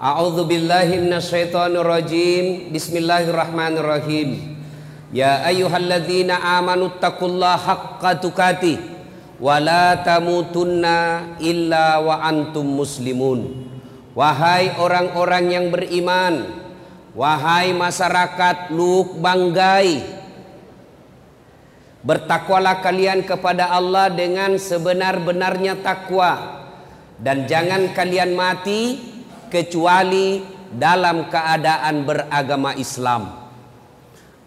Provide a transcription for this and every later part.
A'udzu billahi minasyaitonir rajim. Bismillahirrahmanirrahim. Ya ayyuhalladzina amanu taqullaha haqqa tuqatih wa la tamutunna illa wa antum muslimun. Wahai orang-orang yang beriman, wahai masyarakat Luk Banggai, bertakwalah kalian kepada Allah dengan sebenar-benarnya takwa dan jangan kalian mati kecuali dalam keadaan beragama Islam.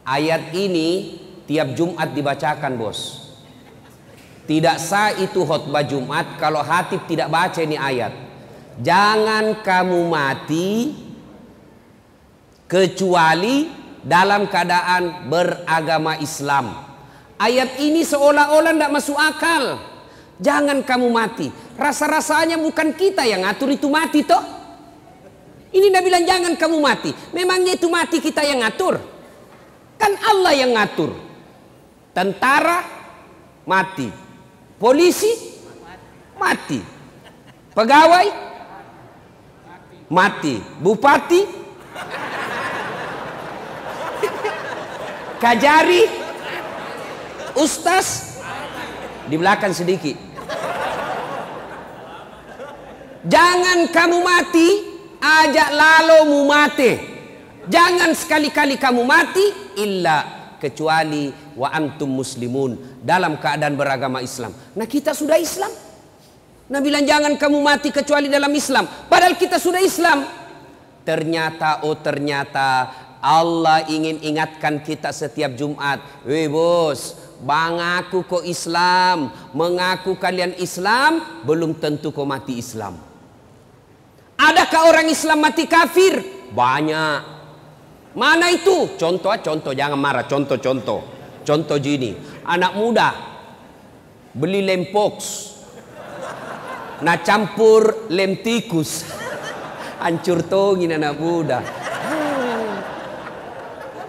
Ayat ini tiap Jumat dibacakan, Bos. Tidak sah itu khutbah Jumat kalau hatib tidak baca ini ayat. Jangan kamu mati kecuali dalam keadaan beragama Islam. Ayat ini seolah-olah tidak masuk akal. Jangan kamu mati. Rasa-rasanya bukan kita yang ngatur itu mati toh. Ini Nabi bilang jangan kamu mati. Memangnya itu mati kita yang ngatur. Kan Allah yang ngatur. Tentara mati. Polisi mati. Pegawai mati. Bupati Kajari Ustaz di belakang sedikit Jangan kamu mati, ajak mu mati. Jangan sekali-kali kamu mati illa kecuali wa antum muslimun dalam keadaan beragama Islam. Nah, kita sudah Islam. Nah bilang jangan kamu mati kecuali dalam Islam. Padahal kita sudah Islam. Ternyata oh ternyata Allah ingin ingatkan kita setiap Jumat. Weh bos, mengaku kok Islam, mengaku kalian Islam, belum tentu kau mati Islam. Adakah orang Islam mati kafir? Banyak. Mana itu? Contoh, contoh, jangan marah. Contoh, contoh. Contoh gini. Anak muda beli lem pox. Nah campur lem tikus. Hancur tongin anak muda.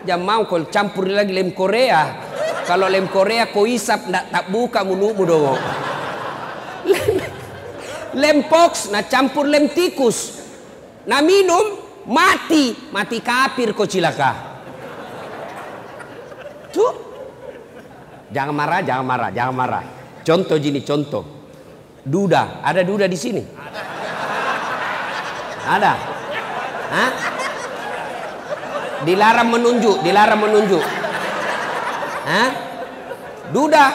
Jangan mau kau campur lagi lem Korea. Kalau lem Korea kau isap tak buka mulutmu dong lem pox na campur lem tikus. Na minum mati. Mati kafir kok cilaka. Tuh jangan marah jangan marah jangan marah. Contoh gini contoh. Duda. Ada duda di sini? Ada. Hah? dilarang menunjuk dilarang menunjuk. Hah? duda.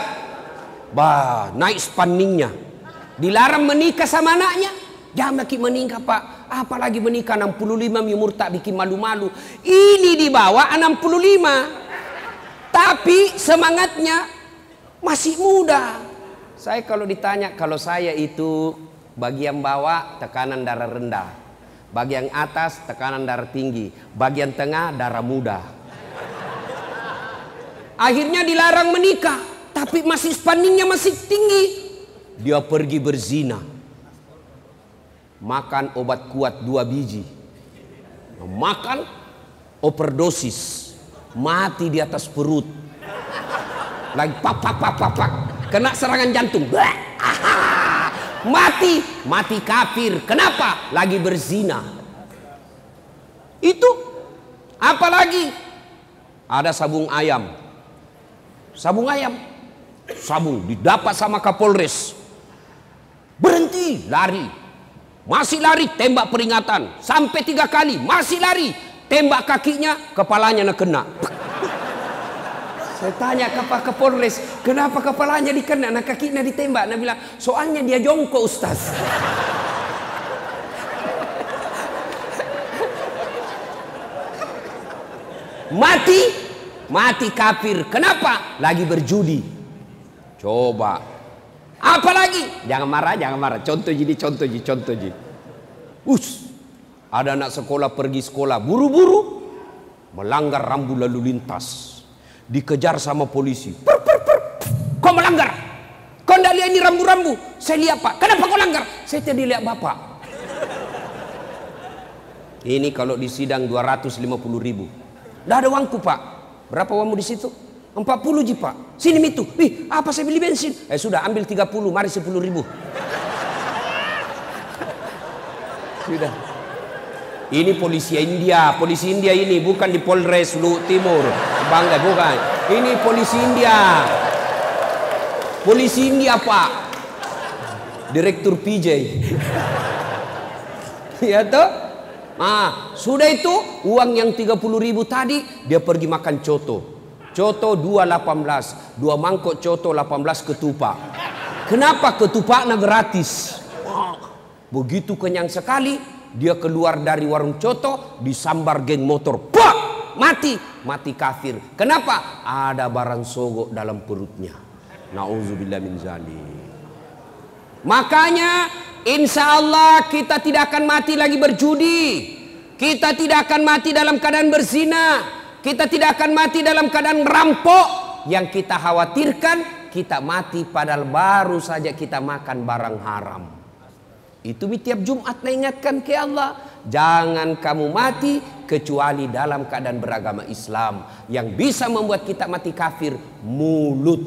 Bah naik spanningnya Dilarang menikah sama anaknya. Jangan lagi menikah pak. Apalagi menikah 65 umur tak bikin malu-malu. Ini di bawah 65. Tapi semangatnya masih muda. Saya kalau ditanya kalau saya itu bagian bawah tekanan darah rendah. Bagian atas tekanan darah tinggi. Bagian tengah darah muda. Akhirnya dilarang menikah. Tapi masih spanningnya masih tinggi. Dia pergi berzina. Makan obat kuat dua biji. Makan overdosis. Mati di atas perut. Lagi pak pak pak. Kena serangan jantung. Mati. Mati kafir. Kenapa? Lagi berzina. Itu. Apalagi? Ada sabung ayam. Sabung ayam. Sabung didapat sama Kapolres Berhenti, lari. Masih lari, tembak peringatan. Sampai tiga kali, masih lari. Tembak kakinya, kepalanya nak kena. Saya tanya ke Pak Kapolres, kenapa kepalanya dikena, nah kakinya ditembak. Nah bilang, soalnya dia jongkok Ustaz. mati, mati kafir. Kenapa? Lagi berjudi. Coba Apalagi? Jangan marah, jangan marah. Contoh jadi contoh jadi contoh jadi. Us, ada anak sekolah pergi sekolah buru-buru melanggar rambu lalu lintas. Dikejar sama polisi. Per, per, per. Kau melanggar? Kau tidak lihat ini rambu-rambu? Saya lihat pak. Kenapa kau langgar? Saya tidak lihat bapak. Ini kalau di sidang 250 ribu. Tidak ada uangku pak. Berapa uangmu di situ? 40 ji pak. Sini itu. Ih, apa saya beli bensin? Eh sudah ambil 30, mari 10 ribu. Sudah. Ini polisi India, polisi India ini bukan di Polres Lu Timur, bangga bukan. Ini polisi India. Polisi India Pak. Direktur PJ. ya toh? Ah, sudah itu uang yang 30 ribu tadi dia pergi makan coto. Coto 218, dua mangkok coto 18 ketupat. Kenapa ketupatnya gratis? Begitu kenyang sekali, dia keluar dari warung coto, disambar geng motor. Pak! Mati. Mati kafir. Kenapa? Ada barang sogok dalam perutnya. Nauzubillah min zalim. Makanya insya Allah kita tidak akan mati lagi berjudi. Kita tidak akan mati dalam keadaan berzina. Kita tidak akan mati dalam keadaan merampok. Yang kita khawatirkan kita mati padahal baru saja kita makan barang haram. Itu tiap Jumat ingatkan ke Allah. Jangan kamu mati kecuali dalam keadaan beragama Islam. Yang bisa membuat kita mati kafir mulut.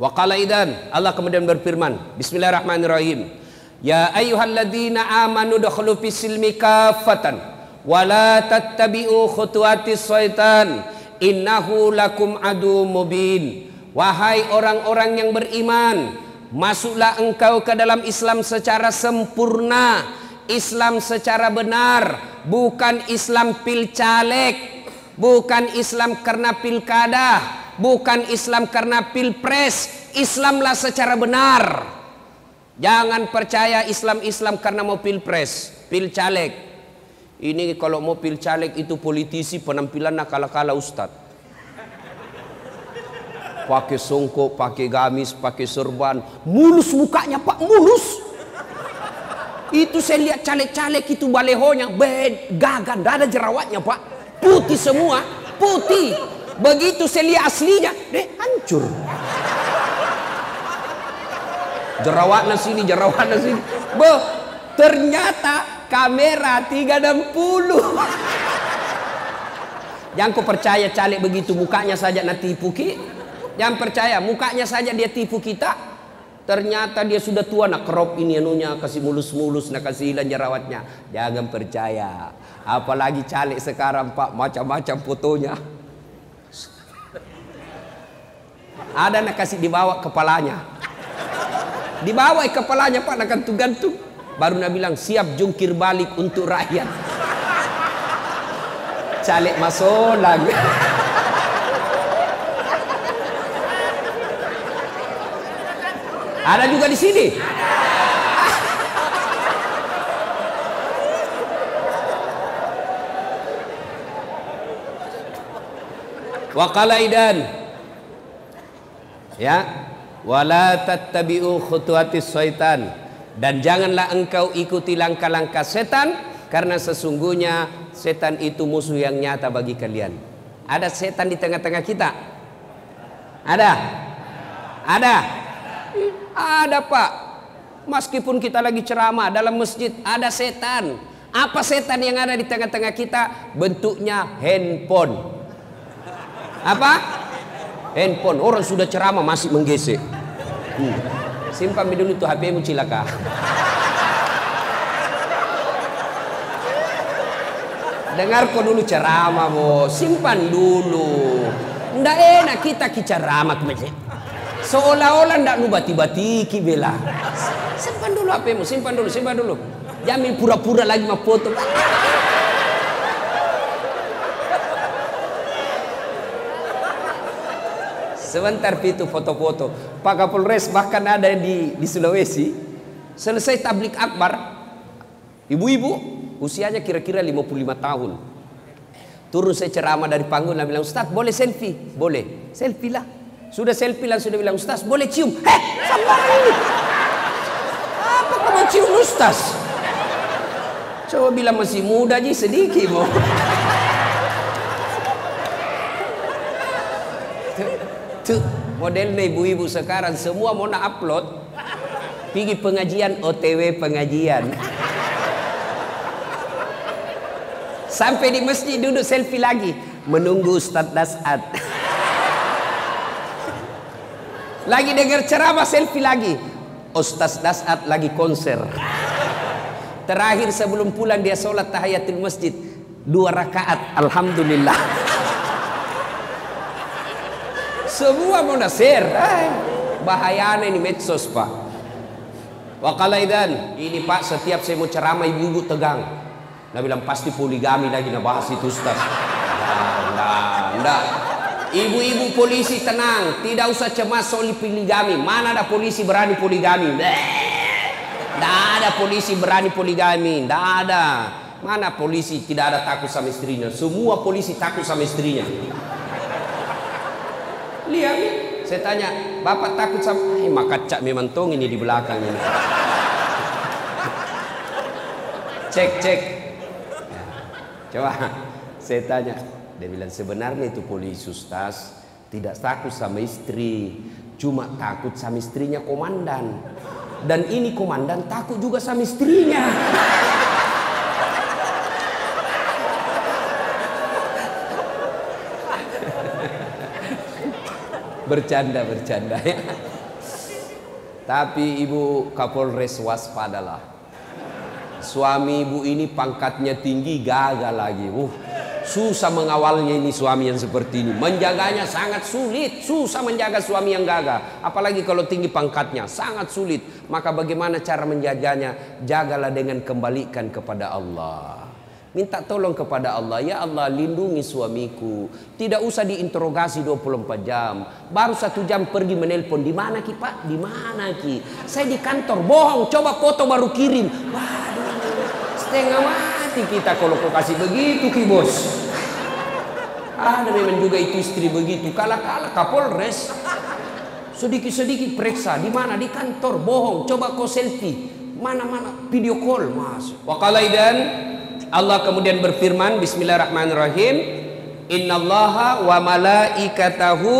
Wa qala idan Allah kemudian berfirman Bismillahirrahmanirrahim Ya ayyuhalladzina amanu dakhulu fis kafatan wa la tattabi'u khutuwatis syaitan. Innahu lakum adu mubin. Wahai orang-orang yang beriman Masuklah engkau ke dalam Islam secara sempurna. Islam secara benar Bukan Islam pil caleg Bukan Islam karena pilkada Bukan Islam karena pilpres Islamlah secara benar. Jangan percaya Islam-Islam karena mau pilpres Pil caleg Ini kalau mau pil caleg itu politisi penampilannya kala-kala ustadz pakai songkok, pakai gamis, pakai serban, mulus mukanya pak, mulus. Itu saya lihat caleg-caleg itu balehonya, bed, gagan, ada jerawatnya pak, putih semua, putih. Begitu saya lihat aslinya, deh hancur. Jerawatnya sini, jerawatnya sini. Be, ternyata kamera 360. Jangan kau percaya caleg begitu mukanya saja nanti tipu Jangan percaya, mukanya saja dia tipu kita. Ternyata dia sudah tua nak crop ini anunya kasih mulus-mulus nak kasih hilang jerawatnya. Jangan percaya. Apalagi caleg sekarang Pak macam-macam fotonya. Ada nak kasih dibawa kepalanya. Dibawa kepalanya Pak nak gantung-gantung. Baru nak bilang siap jungkir balik untuk rakyat. Masuk lagi. Ada juga di sini. Waqalaidan. Ya. Wala tattabi'u khutuwatis syaitan. Dan janganlah engkau ikuti langkah-langkah setan karena sesungguhnya setan itu musuh yang nyata bagi kalian. Ada setan di tengah-tengah kita? Ada? Ada? Ada pak. Meskipun kita lagi ceramah dalam masjid ada setan. Apa setan yang ada di tengah-tengah kita? Bentuknya handphone. Apa? Handphone. Orang sudah ceramah masih menggesek. Hmm. Simpan dulu tuh HPmu cilaka. Dengar kok dulu ceramah, Bo. Simpan dulu. Ndak enak kita masjid. Seolah-olah ndak lu bati-bati bela. Simpan dulu HPmu, simpan dulu, simpan dulu. Jamin pura-pura lagi mau foto. Sebentar itu foto-foto. Pak Kapolres bahkan ada di di Sulawesi. Selesai tablik akbar, ibu-ibu usianya kira-kira 55 tahun. Turun saya ceramah dari panggung dan bilang, Ustaz boleh selfie? Boleh. Selfie lah. Sudah selfie langsung dia bilang, Ustaz boleh cium. Heh, sama ini. Apa kamu cium Ustaz? Coba bilang masih muda aja sedikit mau. Tuh, modelnya ibu-ibu sekarang semua mau nak upload. Pergi pengajian OTW pengajian. Sampai di masjid duduk selfie lagi. Menunggu Ustaz Dasat. Lagi dengar ceramah selfie lagi. Ustaz Dasat lagi konser. Terakhir sebelum pulang dia sholat tahiyatul masjid dua rakaat. Alhamdulillah. Semua mau nasir. Bahayanya ini medsos pak. Wakalaidan ini pak setiap saya mau ceramah ibu-ibu tegang. Nah bilang pasti poligami lagi nah bahas itu Ustaz. Ibu-ibu polisi tenang, tidak usah cemas soal poligami. Mana ada polisi berani poligami? Tidak ada polisi berani poligami, tidak ada. Mana polisi tidak ada takut sama istrinya? Semua polisi takut sama istrinya. Lihat saya tanya, bapak takut sama? Eh, maka cak memang tong ini di belakang ini. Cek cek. Coba saya tanya, dia bilang sebenarnya itu polisi Ustaz tidak takut sama istri, cuma takut sama istrinya komandan. Dan ini komandan takut juga sama istrinya. Bercanda bercanda ya. Tapi ibu Kapolres waspadalah. Suami ibu ini pangkatnya tinggi gagal lagi. Uh, Susah mengawalnya ini suami yang seperti ini. Menjaganya sangat sulit. Susah menjaga suami yang gagah. Apalagi kalau tinggi pangkatnya. Sangat sulit. Maka bagaimana cara menjaganya? Jagalah dengan kembalikan kepada Allah. Minta tolong kepada Allah. Ya Allah lindungi suamiku. Tidak usah diinterogasi 24 jam. Baru satu jam pergi menelpon. Di mana ki pak? Di mana ki? Saya di kantor. Bohong. Coba foto baru kirim. Waduh. Setengah mati kita kalau kau kasih begitu ki bos. Ada memang juga itu istri begitu. Kalah-kalah Kapolres. Sedikit-sedikit periksa. Di mana? Di kantor. Bohong. Coba kau selfie. Mana-mana video call. Mas. Wakalaidan. Allah kemudian berfirman. Bismillahirrahmanirrahim. Inna allaha wa malaikatahu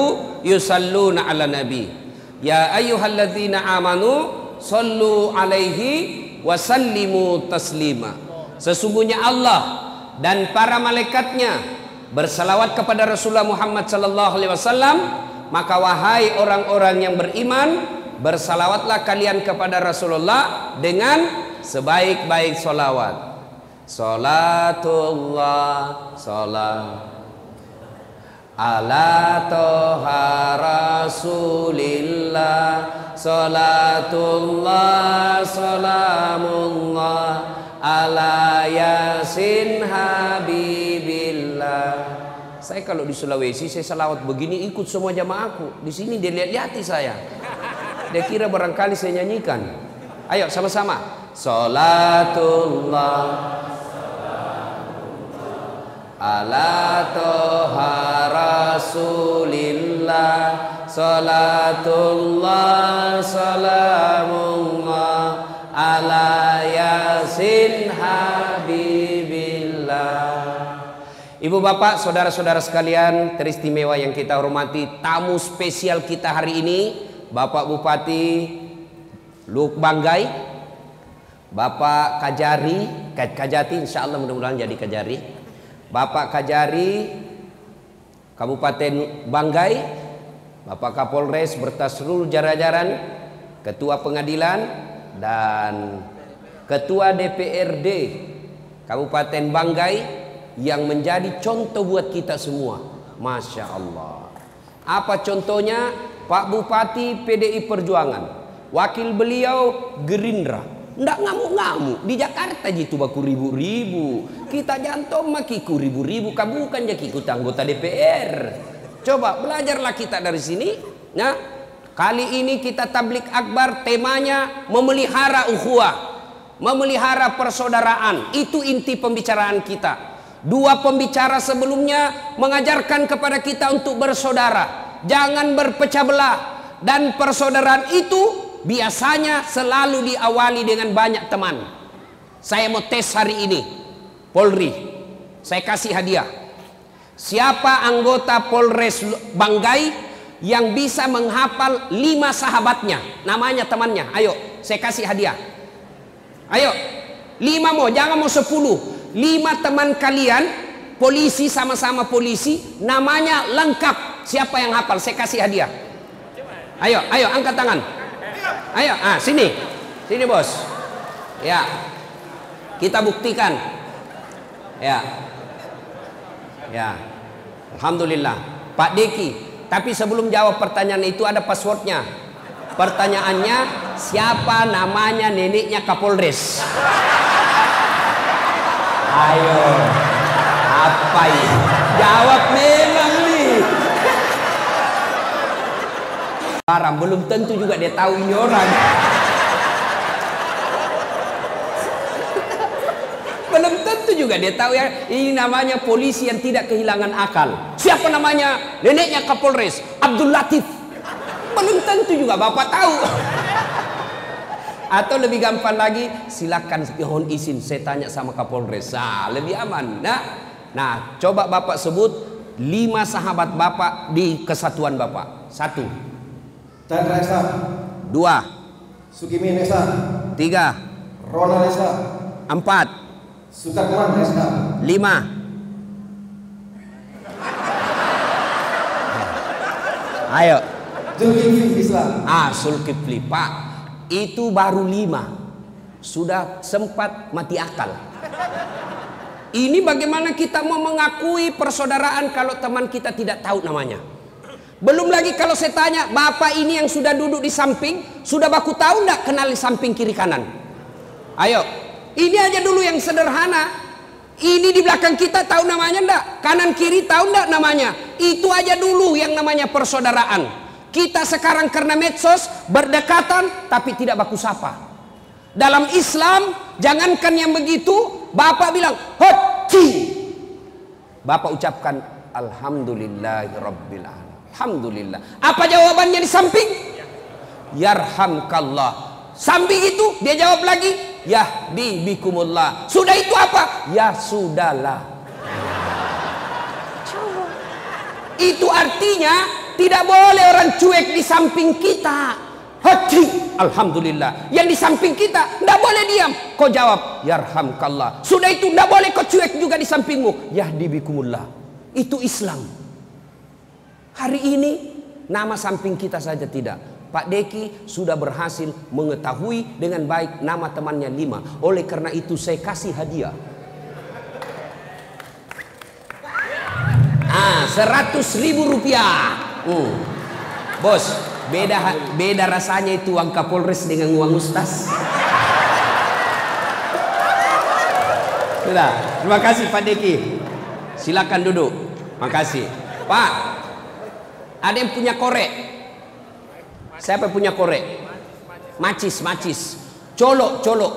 yusalluna ala nabi. Ya ayyuhalladzina amanu. Sallu alaihi wasallimu taslima. Sesungguhnya Allah dan para malaikatnya bersalawat kepada Rasulullah Muhammad sallallahu alaihi wasallam maka wahai orang-orang yang beriman bersalawatlah kalian kepada Rasulullah dengan sebaik-baik solawat salatullah salam. Ala toha rasulillah salatullah salamullah. Ala yasin habibillah. Saya kalau di Sulawesi saya salawat begini ikut semua jamaahku di sini dia lihat-lihati saya. Dia kira barangkali saya nyanyikan. Ayo sama-sama. Salatullah ala toha rasulillah salatullah salamullah ala yasin habibillah. Ibu bapak saudara-saudara sekalian teristimewa yang kita hormati tamu spesial kita hari ini Bapak Bupati Luk Banggai Bapak Kajari Kajati insya Allah mudah-mudahan jadi Kajari Bapak Kajari Kabupaten Banggai Bapak Kapolres berta seluruh jajaran Ketua Pengadilan dan Ketua DPRD Kabupaten Banggai yang menjadi contoh buat kita semua. Masya Allah. Apa contohnya? Pak Bupati PDI Perjuangan. Wakil beliau Gerindra. Nggak ngamuk-ngamuk. Di Jakarta gitu baku ribu-ribu. Kita jantung makiku ribu-ribu. Kamu bukan jadi ikut anggota DPR. Coba belajarlah kita dari sini. Nah, Kali ini kita tablik akbar temanya memelihara ukhuwah, memelihara persaudaraan. Itu inti pembicaraan kita. Dua pembicara sebelumnya mengajarkan kepada kita untuk bersaudara, jangan berpecah belah dan persaudaraan itu biasanya selalu diawali dengan banyak teman. Saya mau tes hari ini. Polri, saya kasih hadiah. Siapa anggota Polres Banggai yang bisa menghafal lima sahabatnya? Namanya temannya. Ayo saya kasih hadiah. Ayo lima mau jangan mau sepuluh. Lima teman kalian polisi sama-sama polisi namanya lengkap. Siapa yang hafal? Saya kasih hadiah. Ayo ayo angkat tangan ayo ah sini sini bos ya Kita buktikan. Ya. Ya. Alhamdulillah. Pak Deki. Tapi sebelum jawab pertanyaan itu ada passwordnya. Pertanyaannya siapa namanya neneknya Kapolres? Ayo. Apa ini? Jawab nih. Barang belum tentu juga dia tahu ini orang. belum tentu juga dia tahu ya ini namanya polisi yang tidak kehilangan akal. Siapa namanya? Neneknya Kapolres Abdul Latif. Belum tentu juga Bapak tahu. Atau lebih gampang lagi, silakan mohon izin saya tanya sama Kapolres. Nah, lebih aman. Nah, nah coba Bapak sebut lima sahabat Bapak di kesatuan Bapak. Satu. Chandra Esa. Dua. Sugimin Esa. Tiga. Ronald Esa. Empat. Sukarman Esa. Lima. Ayo. Zulkifli Islam. Ah, Sulkifli Pak, itu baru lima. Sudah sempat mati akal. Ini bagaimana kita mau mengakui persaudaraan kalau teman kita tidak tahu namanya. Belum lagi kalau saya tanya, Bapak ini yang sudah duduk di samping, sudah baku tahu enggak kenal di samping kiri kanan? Ayo, ini aja dulu yang sederhana. Ini di belakang kita tahu namanya enggak? Kanan kiri tahu enggak namanya? Itu aja dulu yang namanya persaudaraan. Kita sekarang karena medsos berdekatan tapi tidak baku sapa. Dalam Islam jangankan yang begitu, Bapak bilang hoti. Bapak ucapkan alhamdulillahirabbil alamin. Alhamdulillah. Apa jawabannya di samping? Yarhamkallah. Samping itu dia jawab lagi, Yahdi bikumullah. Sudah itu apa? Ya sudahlah. Itu artinya tidak boleh orang cuek di samping kita. Hati, Alhamdulillah. Yang di samping kita, tidak boleh diam. Kau jawab, Yarhamkallah. Sudah itu, tidak boleh kau cuek juga di sampingmu. Yahdi bikumullah. Itu Islam. Hari ini, nama samping kita saja tidak. Pak Deki sudah berhasil mengetahui dengan baik nama temannya lima. Oleh karena itu saya kasih hadiah. Ah, seratus ribu rupiah. Hmm. Bos, beda beda rasanya itu uang Kapolres dengan uang Ustaz. Sudah, terima kasih Pak Deki. Silakan duduk. Makasih. Pak, ada yang punya korek? Siapa yang punya korek? Macis, macis. Colok, colok.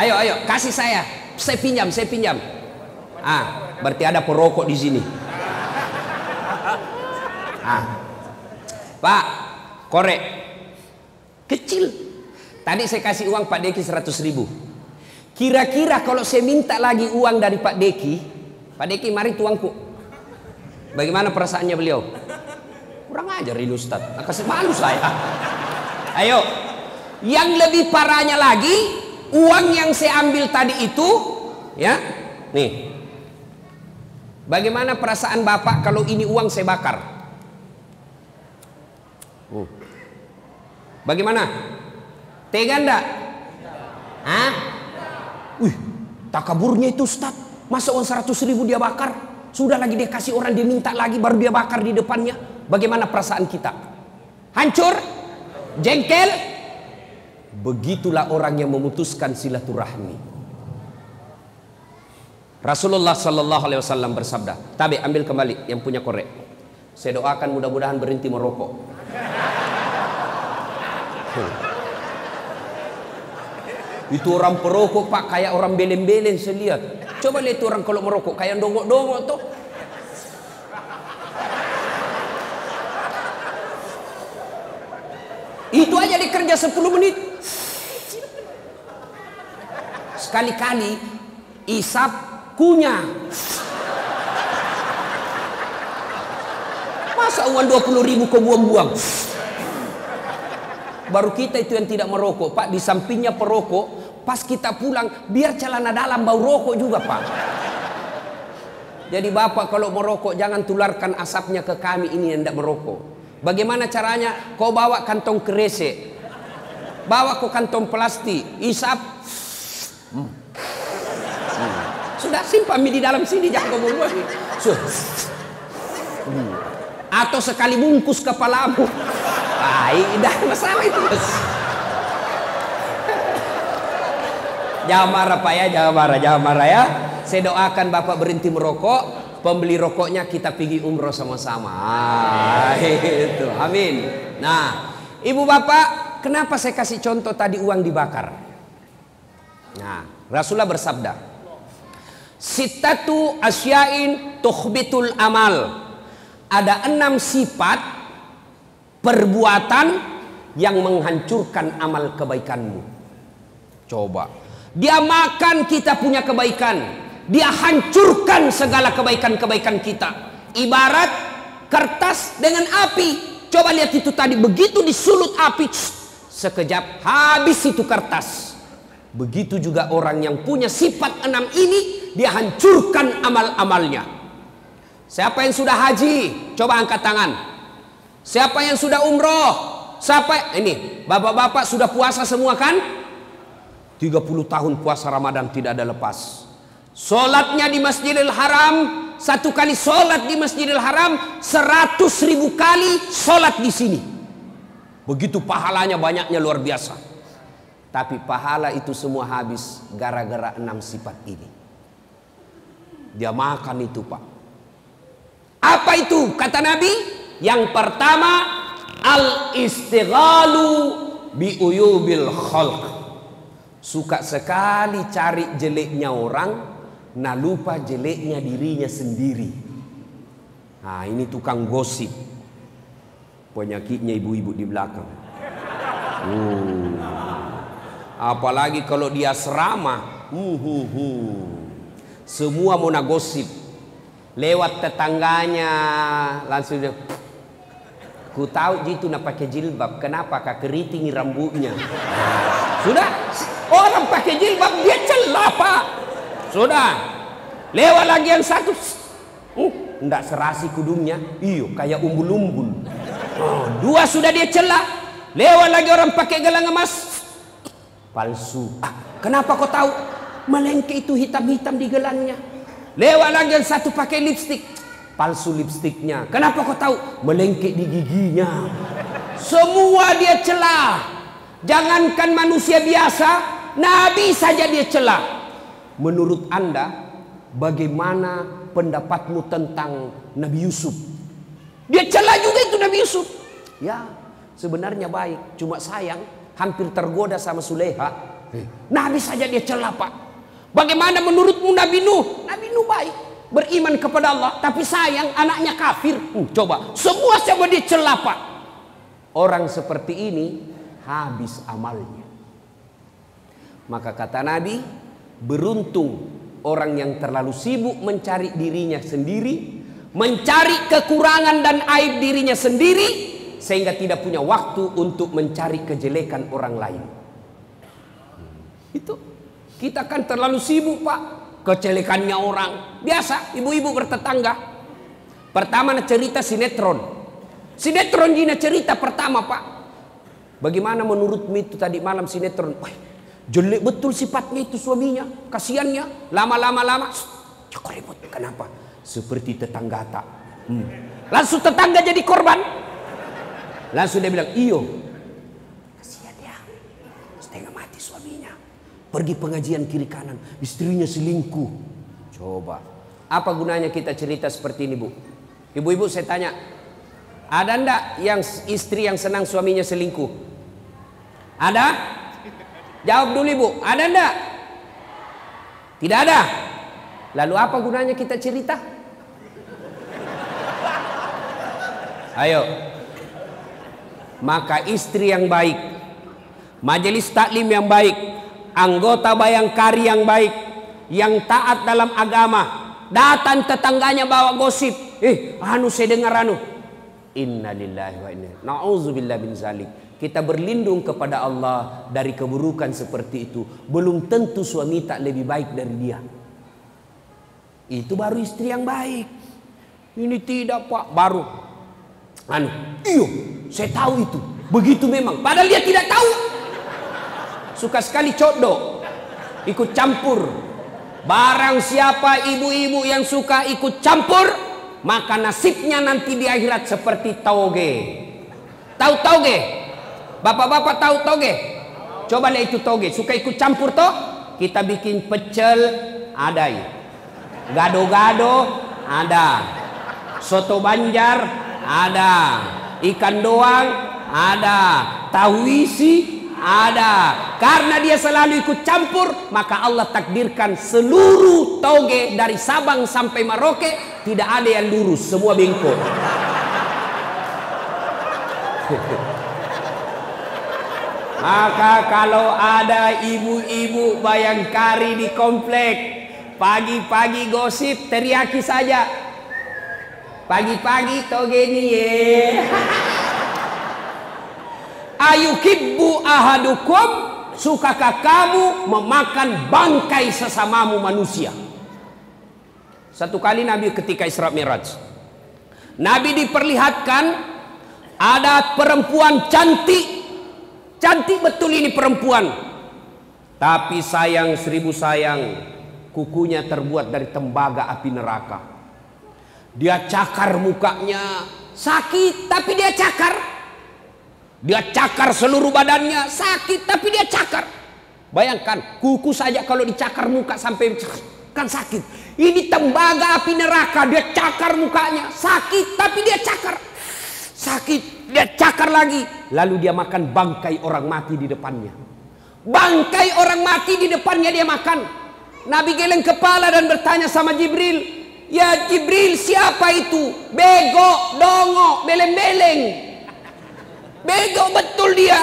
Ayo, ayo, kasih saya. Saya pinjam, saya pinjam. Ah, berarti ada perokok di sini. Ah. Pak, korek. Kecil. Tadi saya kasih uang Pak Deki 100 ribu. Kira-kira kalau saya minta lagi uang dari Pak Deki, Pak Deki mari tuangku. Bagaimana perasaannya beliau? Kurang ajar ini Ustaz. Kasih malu saya. Ayo. Yang lebih parahnya lagi, uang yang saya ambil tadi itu, ya, nih. Bagaimana perasaan Bapak kalau ini uang saya bakar? Hmm. Bagaimana? Tega enggak? Hah? Wih, takaburnya itu Ustaz. Masa uang 100 ribu dia bakar? Sudah lagi dia kasih orang dia minta lagi baru dia bakar di depannya. Bagaimana perasaan kita? Hancur? Jengkel? Begitulah orang yang memutuskan silaturahmi. Rasulullah Sallallahu Alaihi Wasallam bersabda, Tabi ambil kembali yang punya korek. Saya doakan mudah-mudahan berhenti merokok. Hmm. Itu orang perokok pak kayak orang belen-belen saya. Coba lihat itu orang kalau merokok kayak dongok-dongok tuh. Itu aja dikerja 10 menit. Sekali-kali isap kunyah. Masa uang 20 ribu kau buang-buang? Baru kita itu yang tidak merokok. Pak, di sampingnya perokok, pas kita pulang, biar celana dalam bau rokok juga, Pak. Jadi Bapak kalau merokok, jangan tularkan asapnya ke kami ini yang tidak merokok. Bagaimana caranya? Kau bawa kantong kresek. Bawa ke kantong plastik, isap. Hmm. Hmm. Sudah simpan mie di dalam sini jangan ngomong lagi. Hmm. Atau sekali bungkus kepalamu. Ah, tidak masalah itu. Jangan marah Pak ya, jangan marah, jangan marah ya. Saya doakan Bapak berhenti merokok, pembeli rokoknya kita pergi umroh sama-sama. Itu. Amin. Nah, Ibu Bapak, kenapa saya kasih contoh tadi uang dibakar? Nah, Rasulullah bersabda, Sitatu asyain tuhbitul amal. Ada enam sifat perbuatan yang menghancurkan amal kebaikanmu. Coba. Dia makan kita punya kebaikan. Dia hancurkan segala kebaikan-kebaikan kita. Ibarat kertas dengan api. Coba lihat itu tadi. Begitu disulut api. Sekejap habis itu kertas. Begitu juga orang yang punya sifat enam ini. Dia hancurkan amal-amalnya. Siapa yang sudah haji? Coba angkat tangan. Siapa yang sudah umroh? Siapa? Ini, bapak-bapak sudah puasa semua kan? 30 tahun puasa Ramadan tidak ada lepas. Solatnya di Masjidil Haram, satu kali solat di Masjidil Haram, seratus ribu kali solat di sini. Begitu pahalanya banyaknya luar biasa. Tapi pahala itu semua habis gara-gara enam sifat ini. Dia makan itu pak. Apa itu kata Nabi? Yang pertama al istighalu bi uyubil khalq. Suka sekali cari jeleknya orang, nah lupa jeleknya dirinya sendiri. Nah ini tukang gosip. Penyakitnya ibu-ibu di belakang. Uh. Apalagi kalau dia serama, uh, uh, uh. semua mau gosip lewat tetangganya langsung dia ku tahu jitu nak pakai jilbab kenapa kak keriting rambutnya sudah orang pakai jilbab dia celah pak sudah lewat lagi yang satu uh, serasi kudungnya iyo kayak umbul-umbul oh, dua sudah dia celah lewat lagi orang pakai gelang emas palsu ah, kenapa kau tahu melengke itu hitam-hitam di gelangnya Lewat lagi yang satu pakai lipstick. Palsu lipstiknya. Kenapa kau tahu? Melengkek di giginya. Semua dia celah. Jangankan manusia biasa, Nabi saja dia celah. Menurut anda, bagaimana pendapatmu tentang Nabi Yusuf? Dia celah juga itu Nabi Yusuf. Ya, sebenarnya baik. Cuma sayang, hampir tergoda sama Suleha. Nabi saja dia celah pak. Bagaimana menurutmu Nabi Nuh? Nabi Nuh baik, beriman kepada Allah, tapi sayang anaknya kafir. Hmm, coba, semua sama dia celah Pak. Orang seperti ini habis amalnya. Maka kata Nabi, beruntung orang yang terlalu sibuk mencari dirinya sendiri, mencari kekurangan dan aib dirinya sendiri, sehingga tidak punya waktu untuk mencari kejelekan orang lain. Hmm, itu kita kan terlalu sibuk pak. Kecelekannya orang. Biasa ibu-ibu bertetangga. Pertama cerita sinetron. Sinetron Gina cerita pertama pak. Bagaimana menurutmu itu tadi malam sinetron? Wah, Jelek betul sifatnya itu suaminya Kasiannya Lama-lama lama Cok ribut Kenapa? Seperti tetangga tak hmm. Langsung tetangga jadi korban Langsung dia bilang iyo Pergi pengajian kiri kanan, istrinya selingkuh. Coba. Apa gunanya kita cerita seperti ini, Bu? Ibu-ibu saya tanya, ada ndak yang istri yang senang suaminya selingkuh? Ada? Jawab dulu Ibu, ada ndak? Tidak ada. Lalu apa gunanya kita cerita? Ayo. Maka istri yang baik, majelis taklim yang baik, anggota bayangkari yang baik, yang taat dalam agama, datang tetangganya bawa gosip, eh anu saya dengar anu. Innalillahi wa inna Na'udzubillah bin zalik. Kita berlindung kepada Allah dari keburukan seperti itu. Belum tentu suami tak lebih baik dari dia. Itu baru istri yang baik. Ini tidak pak, baru. Anu, iyo, saya tahu itu. Begitu memang. Padahal dia tidak tahu. Suka sekali codo. ikut campur. Barang siapa ibu-ibu yang suka ikut campur, maka nasibnya nanti di akhirat seperti tauge. Tahu tauge? Bapak-bapak tahu tauge? Coba lihat itu tauge. Suka ikut campur toh? Kita bikin pecel ada ya. Gado-gado ada. Soto Banjar ada. Ikan doang ada. Tahu isi ada. Karena dia selalu ikut campur, maka Allah takdirkan seluruh toge dari Sabang sampai Maroke tidak ada yang lurus, semua bengkok. Maka kalau ada ibu-ibu bayangkari di komplek, pagi-pagi gosip teriaki saja. Pagi-pagi toge ini ye. Ayukibbu ahadukum sukakah kamu memakan bangkai sesamamu manusia? Satu kali Nabi ketika Isra Miraj. Nabi diperlihatkan ada perempuan cantik. Cantik betul ini perempuan. Tapi sayang seribu sayang, kukunya terbuat dari tembaga api neraka. Dia cakar mukanya, sakit tapi dia cakar. Dia cakar seluruh badannya, sakit tapi dia cakar. Bayangkan, kuku saja kalau dicakar muka sampai kan sakit. Ini tembaga api neraka, dia cakar mukanya, sakit tapi dia cakar. Sakit, dia cakar lagi. Lalu dia makan bangkai orang mati di depannya. Bangkai orang mati di depannya dia makan. Nabi geleng kepala dan bertanya sama Jibril, "Ya Jibril, siapa itu? Bego, dongo, beleng-beleng." Bego betul dia.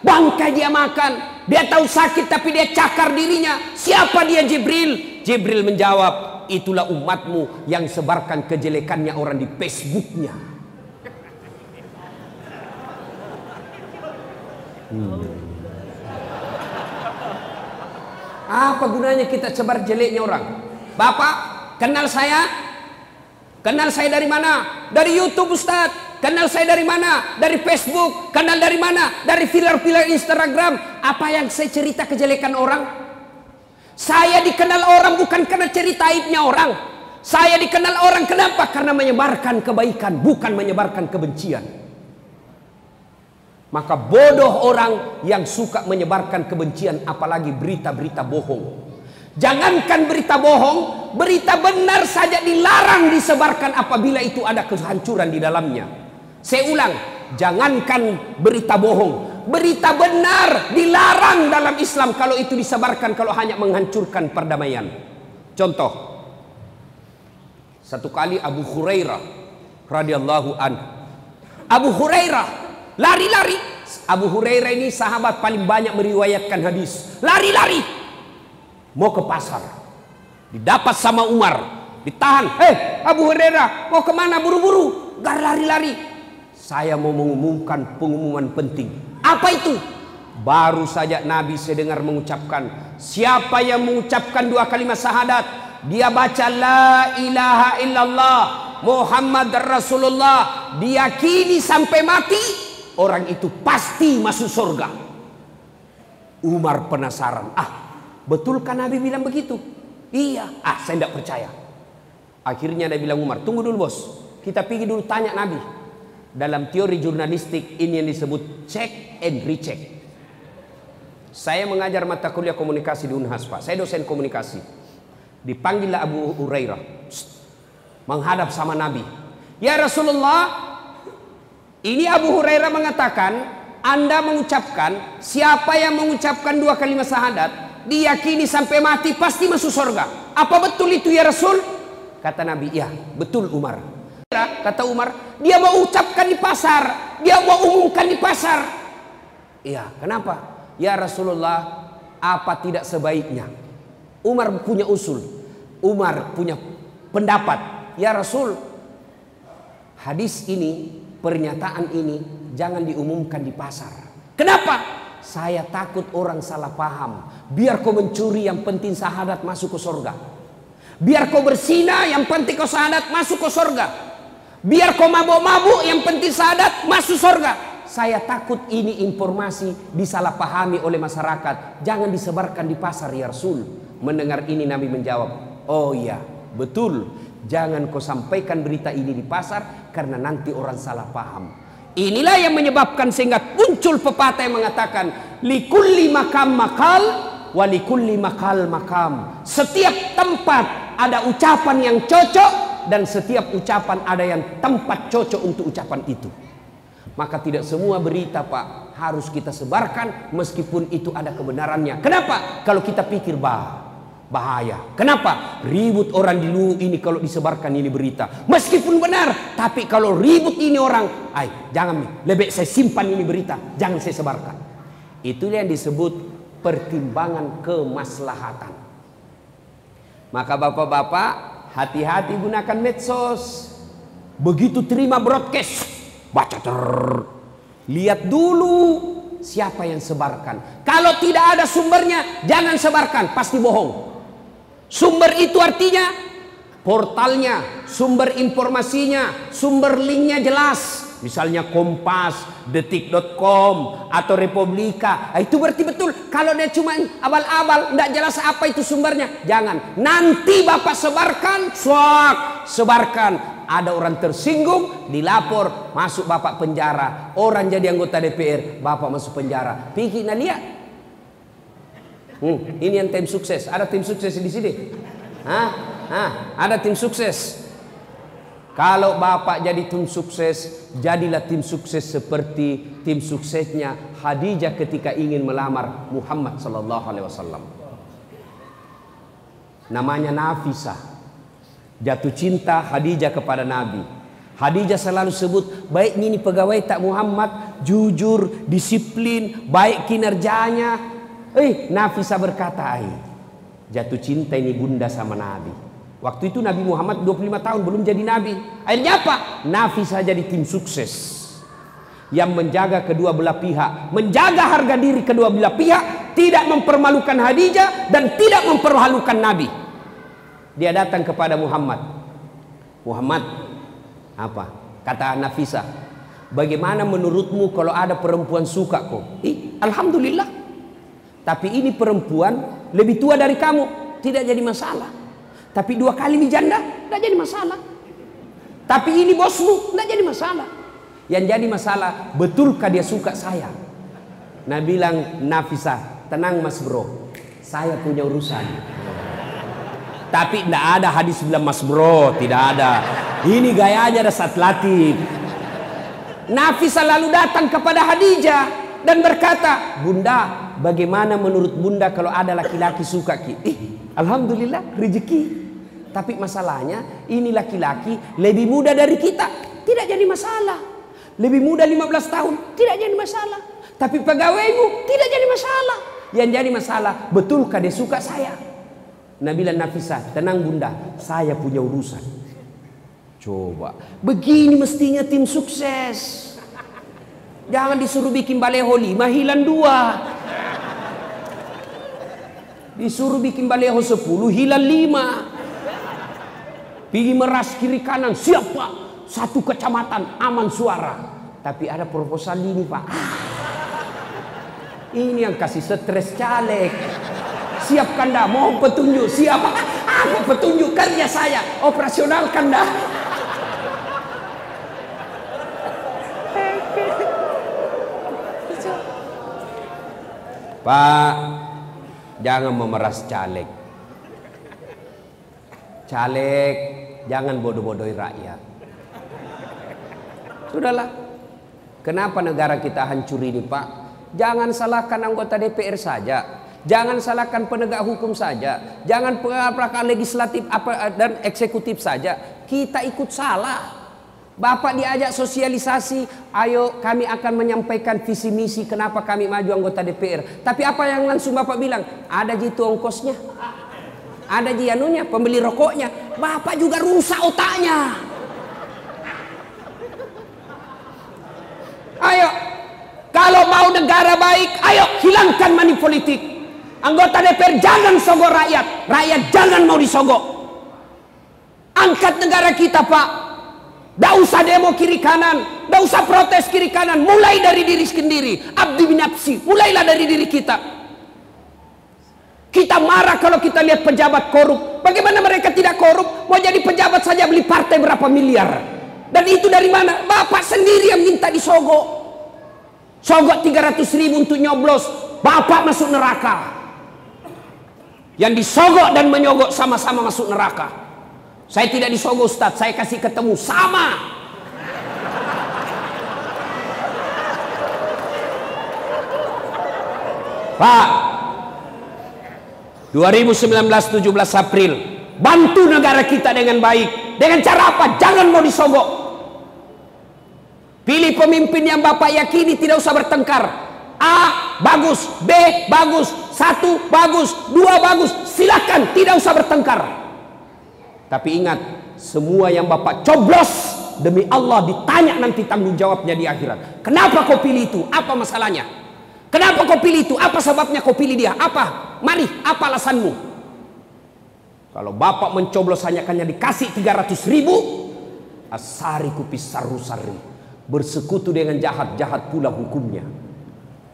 Bangkai dia makan. Dia tahu sakit tapi dia cakar dirinya. Siapa dia Jibril? Jibril menjawab, itulah umatmu yang sebarkan kejelekannya orang di Facebooknya. Hmm. Apa gunanya kita sebar jeleknya orang? Bapak, kenal saya? Kenal saya dari mana? Dari YouTube Ustadz. Kenal saya dari mana? Dari Facebook. Kenal dari mana? Dari filer-filer Instagram. Apa yang saya cerita kejelekan orang? Saya dikenal orang bukan karena cerita aibnya orang. Saya dikenal orang kenapa? Karena menyebarkan kebaikan, bukan menyebarkan kebencian. Maka bodoh orang yang suka menyebarkan kebencian apalagi berita-berita bohong. Jangankan berita bohong, berita benar saja dilarang disebarkan apabila itu ada kehancuran di dalamnya. Saya ulang, jangankan berita bohong, berita benar dilarang dalam Islam kalau itu disebarkan kalau hanya menghancurkan perdamaian. Contoh, satu kali Abu Hurairah radhiyallahu an. Abu Hurairah lari-lari. Abu Hurairah ini sahabat paling banyak meriwayatkan hadis. Lari-lari. Mau ke pasar. Didapat sama Umar. Ditahan. Hei Abu Hurairah mau ke mana buru-buru? Gar lari-lari. Saya mau mengumumkan pengumuman penting. Apa itu? Baru saja Nabi sedengar mengucapkan. Siapa yang mengucapkan dua kalimat syahadat. Dia baca la ilaha illallah. Muhammad Rasulullah. Diyakini sampai mati. Orang itu pasti masuk surga. Umar penasaran. Ah betulkah Nabi bilang begitu? Iya. Ah saya tidak percaya. Akhirnya dia bilang Umar. Tunggu dulu bos. Kita pergi dulu tanya Nabi. Dalam teori jurnalistik ini yang disebut check and recheck. Saya mengajar mata kuliah komunikasi di Unhas Pak. Saya dosen komunikasi. Dipanggillah Abu Hurairah. Menghadap sama Nabi. Ya Rasulullah. Ini Abu Hurairah mengatakan. Anda mengucapkan. Siapa yang mengucapkan dua kalimat syahadat. Diyakini sampai mati pasti masuk surga. Apa betul itu ya Rasul? Kata Nabi. Ya betul Umar. Kata Umar. Dia mau ucapkan di pasar. Dia mau umumkan di pasar. Iya kenapa? Ya Rasulullah, apa tidak sebaiknya? Umar punya usul. Umar punya pendapat. Ya Rasul, hadis ini, pernyataan ini jangan diumumkan di pasar. Kenapa? Saya takut orang salah paham. Biar kau mencuri yang penting sahadat masuk ke surga. Biar kau bersina yang penting kau sahadat masuk ke surga. Biar kau mabuk-mabuk yang penting sahadat masuk surga. Saya takut ini informasi disalahpahami oleh masyarakat. Jangan disebarkan di pasar ya Rasul. Mendengar ini Nabi menjawab, "Oh iya, betul. Jangan kau sampaikan berita ini di pasar karena nanti orang salah paham." Inilah yang menyebabkan sehingga muncul pepatah yang mengatakan, "Likulli makam makal, walikulli makal makam." Setiap tempat ada ucapan yang cocok dan setiap ucapan ada yang tempat cocok untuk ucapan itu. Maka tidak semua berita Pak harus kita sebarkan meskipun itu ada kebenarannya. Kenapa? Kalau kita pikir bah bahaya. Kenapa? Ribut orang di lu ini kalau disebarkan ini berita. Meskipun benar, tapi kalau ribut ini orang, ay jangan lebih saya simpan ini berita, jangan saya sebarkan. Itu yang disebut pertimbangan kemaslahatan. Maka bapak-bapak hati-hati gunakan medsos. Begitu terima broadcast, baca ter lihat dulu siapa yang sebarkan kalau tidak ada sumbernya jangan sebarkan pasti bohong sumber itu artinya portalnya sumber informasinya sumber linknya jelas misalnya Kompas, Detik.com atau Republika nah, itu berarti betul kalau dia cuma abal-abal tidak jelas apa itu sumbernya jangan nanti bapak sebarkan swak sebarkan ada orang tersinggung, dilapor, masuk bapak penjara. Orang jadi anggota DPR, bapak masuk penjara. Pikir nah lihat. Hmm, ini yang tim sukses. Ada tim sukses di sini. Hah? Hah? Ada tim sukses. Kalau bapak jadi tim sukses, jadilah tim sukses seperti tim suksesnya Khadijah ketika ingin melamar Muhammad sallallahu alaihi wasallam. Namanya Nafisah jatuh cinta Khadijah kepada Nabi. Khadijah selalu sebut baik ini pegawai tak Muhammad jujur, disiplin, baik kinerjanya. Eh, Nafisa berkata, "Ai, jatuh cinta ini bunda sama Nabi." Waktu itu Nabi Muhammad 25 tahun belum jadi nabi. Akhirnya apa? Nafisa jadi tim sukses yang menjaga kedua belah pihak, menjaga harga diri kedua belah pihak, tidak mempermalukan Khadijah dan tidak mempermalukan Nabi. Dia datang kepada Muhammad. Muhammad, apa? Kata Nafisa, bagaimana menurutmu kalau ada perempuan suka kok? Ih, Alhamdulillah. Tapi ini perempuan lebih tua dari kamu, tidak jadi masalah. Tapi dua kali janda, tidak jadi masalah. Tapi ini bosmu, tidak jadi masalah. Yang jadi masalah, betulkah dia suka saya? Nah bilang Nafisa, tenang mas bro, saya punya urusan. Tapi tidak ada hadis bilang mas bro, tidak ada. Ini gayanya ada saat latih. Nafisa lalu datang kepada Hadijah dan berkata, Bunda, bagaimana menurut Bunda kalau ada laki-laki suka ki? Eh, Alhamdulillah rezeki. Tapi masalahnya ini laki-laki lebih muda dari kita. Tidak jadi masalah. Lebih muda 15 tahun. Tidak jadi masalah. Tapi pegawaimu tidak jadi masalah. Yang jadi masalah, betulkah dia suka saya? Nabila Nafisa, tenang bunda, saya punya urusan. Coba, begini mestinya tim sukses. Jangan disuruh bikin baleho lima, hilang dua. Disuruh bikin baleho sepuluh, hilang lima. Pergi meras kiri kanan, siapa? Satu kecamatan, aman suara. Tapi ada proposal ini pak. Ini yang kasih stres caleg. Siapkan dah, mau petunjuk, siapa? Aku petunjuk kerja saya, operasionalkan dah. Pak, jangan memeras caleg. Caleg, jangan bodoh-bodohi rakyat. Sudahlah. Kenapa negara kita hancur ini, Pak? Jangan salahkan anggota DPR saja. Jangan salahkan penegak hukum saja, jangan perkara legislatif apa dan eksekutif saja. Kita ikut salah. Bapak diajak sosialisasi, ayo kami akan menyampaikan visi misi kenapa kami maju anggota DPR. Tapi apa yang langsung Bapak bilang? Ada jitu ongkosnya. Ada jianunya, pembeli rokoknya. Bapak juga rusak otaknya. Ayo, kalau mau negara baik, ayo hilangkan money politik. Anggota DPR jangan sogok rakyat. Rakyat jangan mau disogok. Angkat negara kita pak. Tidak usah demo kiri kanan. Tidak usah protes kiri kanan. Mulai dari diri sendiri. Abdi binapsi. Mulailah dari diri kita. Kita marah kalau kita lihat pejabat korup. Bagaimana mereka tidak korup? Mau jadi pejabat saja beli partai berapa miliar. Dan itu dari mana? Bapak sendiri yang minta disogok. Sogok 300 ribu untuk nyoblos. Bapak masuk neraka. Yang disogok dan menyogok sama-sama masuk neraka. Saya tidak disogok Ustaz, saya kasih ketemu sama. Pak, 2019 17 April, bantu negara kita dengan baik. Dengan cara apa? Jangan mau disogok. Pilih pemimpin yang Bapak yakini tidak usah bertengkar. A bagus, B bagus, satu bagus, dua bagus. Silakan, tidak usah bertengkar. Tapi ingat, semua yang Bapak coblos demi Allah ditanya nanti tanggung jawabnya di akhirat. Kenapa kau pilih itu? Apa masalahnya? Kenapa kau pilih itu? Apa sebabnya kau pilih dia? Apa? Mari, apa alasanmu? Kalau Bapak mencoblos hanya hanya dikasih 300 ribu, asari kupis saru-sari. Bersekutu dengan jahat-jahat pula hukumnya.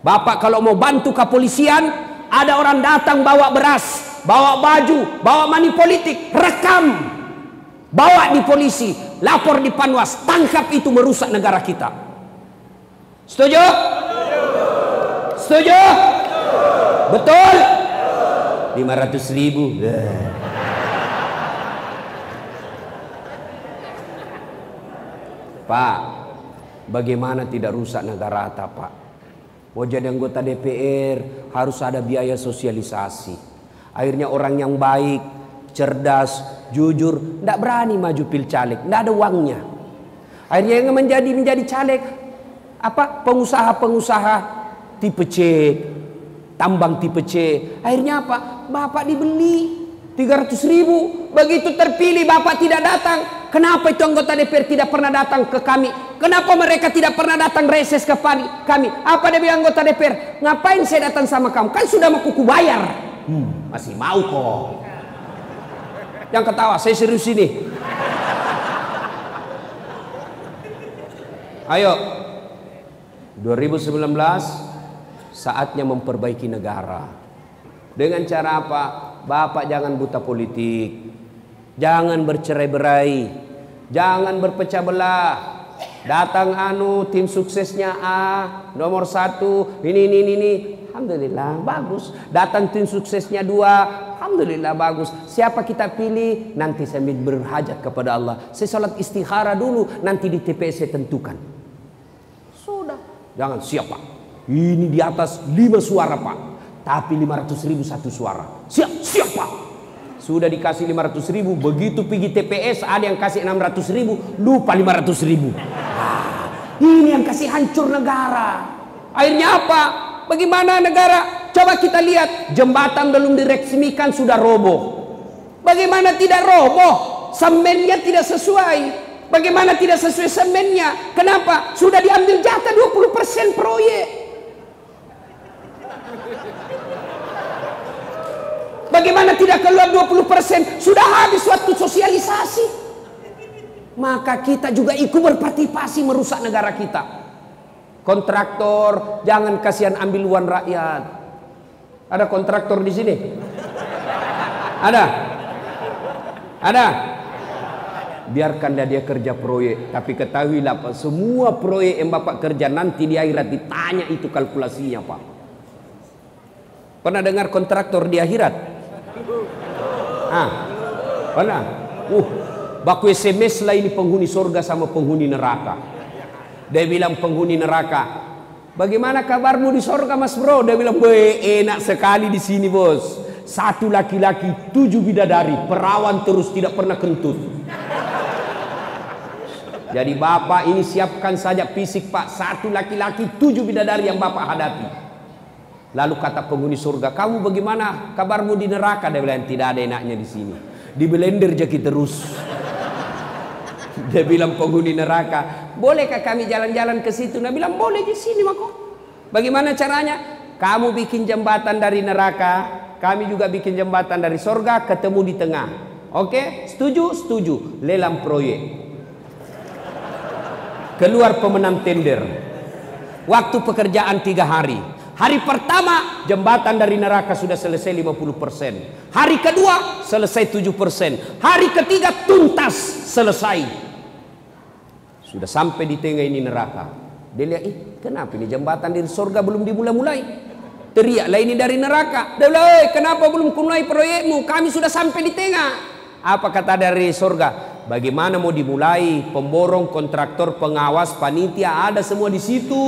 Bapak kalau mau bantu kepolisian, ada orang datang bawa beras, bawa baju, bawa money politik, rekam, bawa di polisi, lapor di Panwas, tangkap itu merusak negara kita. Setuju? Setuju? Betul? 500 ribu. Pak, bagaimana tidak rusak negara kita, Pak? Mau jadi anggota DPR harus ada biaya sosialisasi. Akhirnya orang yang baik, cerdas, jujur, tidak berani maju pil caleg, tidak ada uangnya. Akhirnya yang menjadi menjadi caleg, apa pengusaha-pengusaha tipe C, tambang tipe C. Akhirnya apa? Bapak dibeli 300 ribu. Begitu terpilih Bapak tidak datang. Kenapa itu anggota DPR tidak pernah datang ke kami? Kenapa mereka tidak pernah datang reses ke kami? Apa dia bilang anggota DPR? Ngapain saya datang sama kamu? Kan sudah mau kuku bayar. Hmm, masih mau kok. Yang ketawa, saya serius ini. Ayo, 2019 saatnya memperbaiki negara. Dengan cara apa? Bapak jangan buta politik. Jangan bercerai-berai. Jangan berpecah belah. Datang anu tim suksesnya A nomor satu ini ini ini Alhamdulillah bagus. Datang tim suksesnya dua, Alhamdulillah bagus. Siapa kita pilih nanti sambil berhajat kepada Allah. Saya sholat istikhara dulu, nanti di TPS saya tentukan. Sudah. Jangan siapa. Ini di atas lima suara pak, tapi lima ratus ribu satu suara. Siap, siapa? Sudah dikasih lima ratus ribu, begitu pergi TPS ada yang kasih enam ratus ribu, lupa lima ratus ribu. Ah, ini yang kasih hancur negara. Akhirnya apa? Bagaimana negara? Coba kita lihat jembatan belum diresmikan sudah roboh. Bagaimana tidak roboh? Semennya tidak sesuai. Bagaimana tidak sesuai semennya? Kenapa? Sudah diambil jatah 20% proyek. Bagaimana tidak keluar 20%? Sudah habis waktu sosialisasi. Maka kita juga ikut berpartisipasi merusak negara kita. Kontraktor, jangan kasihan ambil uang rakyat. Ada kontraktor di sini? Ada? Ada? Biarkan dia, dia kerja proyek, tapi ketahuilah Pak, semua proyek yang Bapak kerja nanti di akhirat ditanya itu kalkulasinya Pak. Pernah dengar kontraktor di akhirat? Ah, pernah? Uh, baku SMS lah ini penghuni surga sama penghuni neraka. Dia bilang penghuni neraka. Bagaimana kabarmu di sorga mas bro? Dia bilang, enak sekali di sini bos. Satu laki-laki, tujuh bidadari, perawan terus tidak pernah kentut. Jadi bapak ini siapkan saja fisik pak, satu laki-laki, tujuh bidadari yang bapak hadapi. Lalu kata penghuni surga, kamu bagaimana kabarmu di neraka? Dia bilang, tidak ada enaknya di sini. Di blender jadi terus. Dia bilang penghuni neraka, bolehkah kami jalan-jalan ke situ? Nah bilang boleh di sini mako. Bagaimana caranya? Kamu bikin jembatan dari neraka, kami juga bikin jembatan dari sorga, ketemu di tengah. Oke, setuju? Setuju. Lelang proyek. keluar pemenang tender. Waktu pekerjaan tiga hari. Hari pertama jembatan dari neraka sudah selesai 50%. Hari kedua selesai 7%. Hari ketiga tuntas selesai. Sudah sampai di tengah ini neraka. Dia lihat, ih kenapa ini jembatan dari surga belum dimulai-mulai? Teriaklah ini dari neraka. Dia bilang, eh kenapa belum mulai proyekmu? Kami sudah sampai di tengah. Apa kata dari surga? Bagaimana mau dimulai? Pemborong, kontraktor, pengawas, panitia ada semua di situ.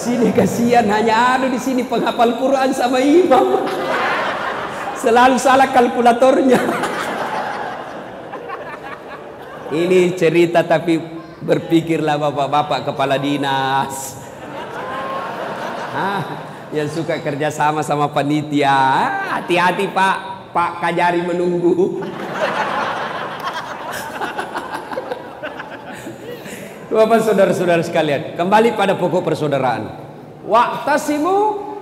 Sini kasihan hanya ada di sini penghafal Quran sama imam. Selalu salah kalkulatornya. Ini cerita tapi berpikirlah bapak-bapak kepala dinas. Ah, yang suka kerja sama sama panitia. Hati-hati Pak, Pak Kajari menunggu. Bapak saudara-saudara sekalian, kembali pada pokok persaudaraan. Wa'tasimu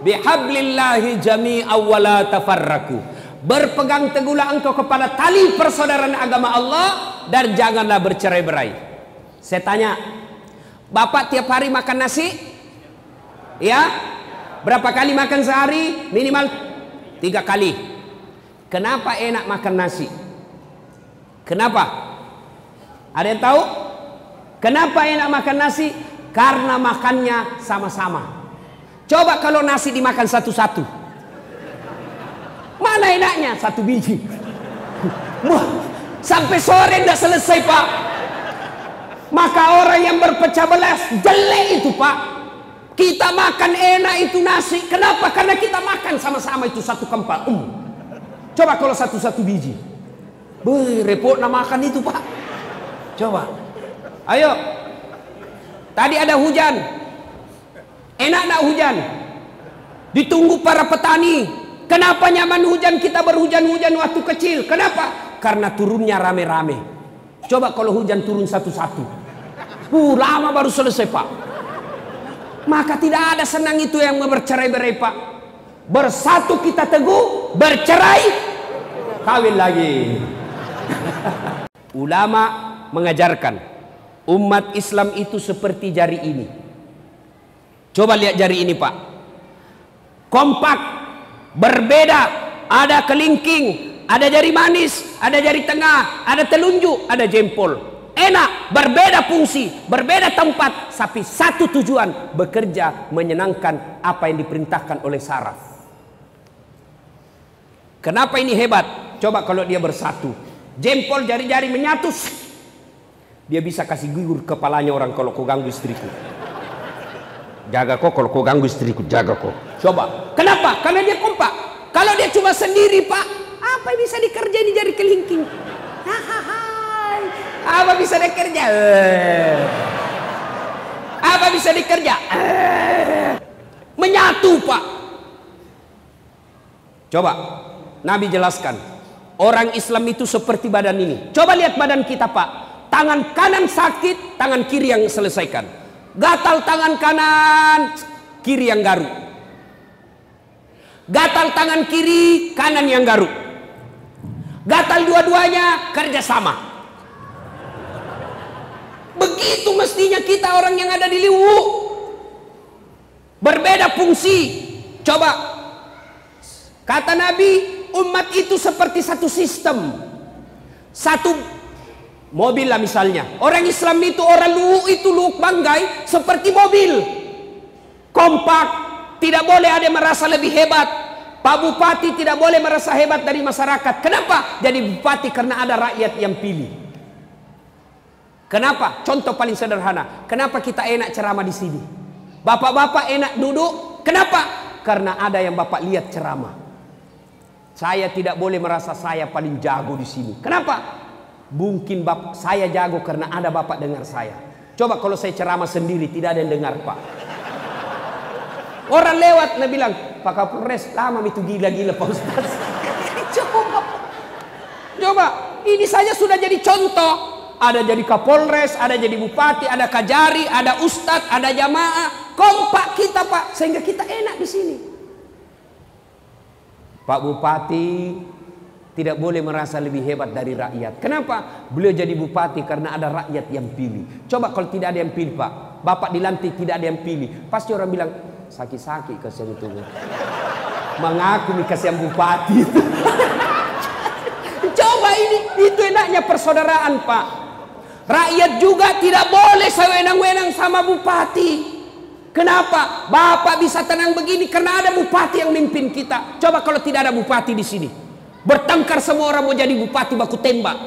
bihablillahi jami'a wa la tafarraku. Berpegang teguhlah engkau kepada tali persaudaraan agama Allah dan janganlah bercerai-berai. Saya tanya, Bapak tiap hari makan nasi? Ya? Berapa kali makan sehari? Minimal tiga kali. Kenapa enak makan nasi? Kenapa? Ada yang tahu? Kenapa enak makan nasi? Karena makannya sama-sama. Coba kalau nasi dimakan satu-satu. Mana enaknya? Satu biji. Wah, sampai sore tidak selesai pak. Maka orang yang berpecah belas jelek itu pak. Kita makan enak itu nasi. Kenapa? Karena kita makan sama-sama itu satu kempal. Um. Coba kalau satu-satu biji. Beuh, repot nak makan itu pak. Coba. Ayo. Tadi ada hujan. Enak nak hujan? Ditunggu para petani. Kenapa nyaman hujan kita berhujan-hujan waktu kecil? Kenapa? Karena turunnya rame-rame. Coba kalau hujan turun satu-satu. Uh, lama baru selesai pak. Maka tidak ada senang itu yang bercerai-berai pak. Bersatu kita teguh, bercerai, kawin lagi. Ulama mengajarkan Umat Islam itu seperti jari ini. Coba lihat jari ini, Pak. Kompak, berbeda, ada kelingking, ada jari manis, ada jari tengah, ada telunjuk, ada jempol. Enak, berbeda fungsi, berbeda tempat, tapi satu tujuan, bekerja menyenangkan apa yang diperintahkan oleh saraf. Kenapa ini hebat? Coba kalau dia bersatu. Jempol jari-jari menyatu, dia bisa kasih gugur kepalanya orang kalau kau ganggu istriku. Jaga kok kalau kau ganggu istriku, jaga kok. Coba. Kenapa? Karena dia kompak. Kalau dia cuma sendiri, Pak, apa yang bisa dikerja di jari kelingking? Apa bisa dikerja? Apa bisa dikerja? Menyatu, Pak. Coba, Nabi jelaskan. Orang Islam itu seperti badan ini. Coba lihat badan kita, Pak tangan kanan sakit, tangan kiri yang selesaikan. Gatal tangan kanan, kiri yang garuk. Gatal tangan kiri, kanan yang garuk. Gatal dua-duanya kerja sama. Begitu mestinya kita orang yang ada di Liwu. Berbeda fungsi. Coba. Kata Nabi, umat itu seperti satu sistem. Satu Mobil lah misalnya. Orang Islam itu orang lu itu lu banggai seperti mobil. Kompak, tidak boleh ada merasa lebih hebat. Pak Bupati tidak boleh merasa hebat dari masyarakat. Kenapa? Jadi bupati karena ada rakyat yang pilih. Kenapa? Contoh paling sederhana. Kenapa kita enak ceramah di sini? Bapak-bapak enak duduk. Kenapa? Karena ada yang bapak lihat ceramah. Saya tidak boleh merasa saya paling jago di sini. Kenapa? Mungkin bapak, saya jago karena ada bapak dengar saya. Coba kalau saya ceramah sendiri tidak ada yang dengar pak. Orang lewat nah bilang, Pak Kapolres lama itu gila-gila Pak Ustaz. Coba. Coba, ini saja sudah jadi contoh. Ada jadi Kapolres, ada jadi Bupati, ada Kajari, ada Ustadz, ada jamaah. Kompak kita Pak, sehingga kita enak di sini. Pak Bupati tidak boleh merasa lebih hebat dari rakyat. Kenapa? Beliau jadi bupati karena ada rakyat yang pilih. Coba kalau tidak ada yang pilih, Pak. Bapak dilantik tidak ada yang pilih. Pasti orang bilang, sakit-sakit kasihan itu. Mengaku kasihan bupati. Coba ini, itu enaknya persaudaraan, Pak. Rakyat juga tidak boleh sewenang-wenang sama bupati. Kenapa? Bapak bisa tenang begini karena ada bupati yang mimpin kita. Coba kalau tidak ada bupati di sini. Bertengkar semua orang mau jadi bupati baku tembak.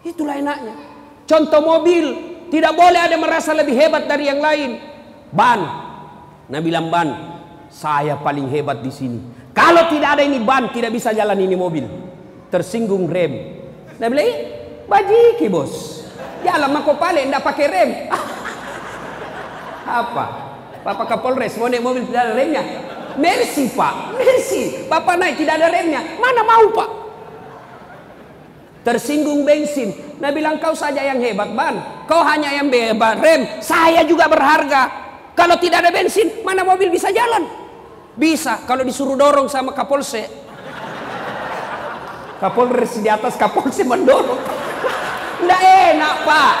Itulah enaknya. Contoh mobil, tidak boleh ada merasa lebih hebat dari yang lain. Ban. Nah bilang ban, saya paling hebat di sini. Kalau tidak ada ini ban, tidak bisa jalan ini mobil. Tersinggung rem. Nah bilang, bajiki bos. Jalan mako pale, tidak pakai rem. Apa? Bapak Kapolres mau naik mobil tidak ada remnya? Mercy pak, mercy. Bapak naik tidak ada remnya. Mana mau pak? Tersinggung bensin. Nah bilang kau saja yang hebat ban. Kau hanya yang hebat rem. Saya juga berharga. Kalau tidak ada bensin, mana mobil bisa jalan? Bisa kalau disuruh dorong sama Kapolse. Kapolres di atas Kapolse mendorong. Tidak enak pak.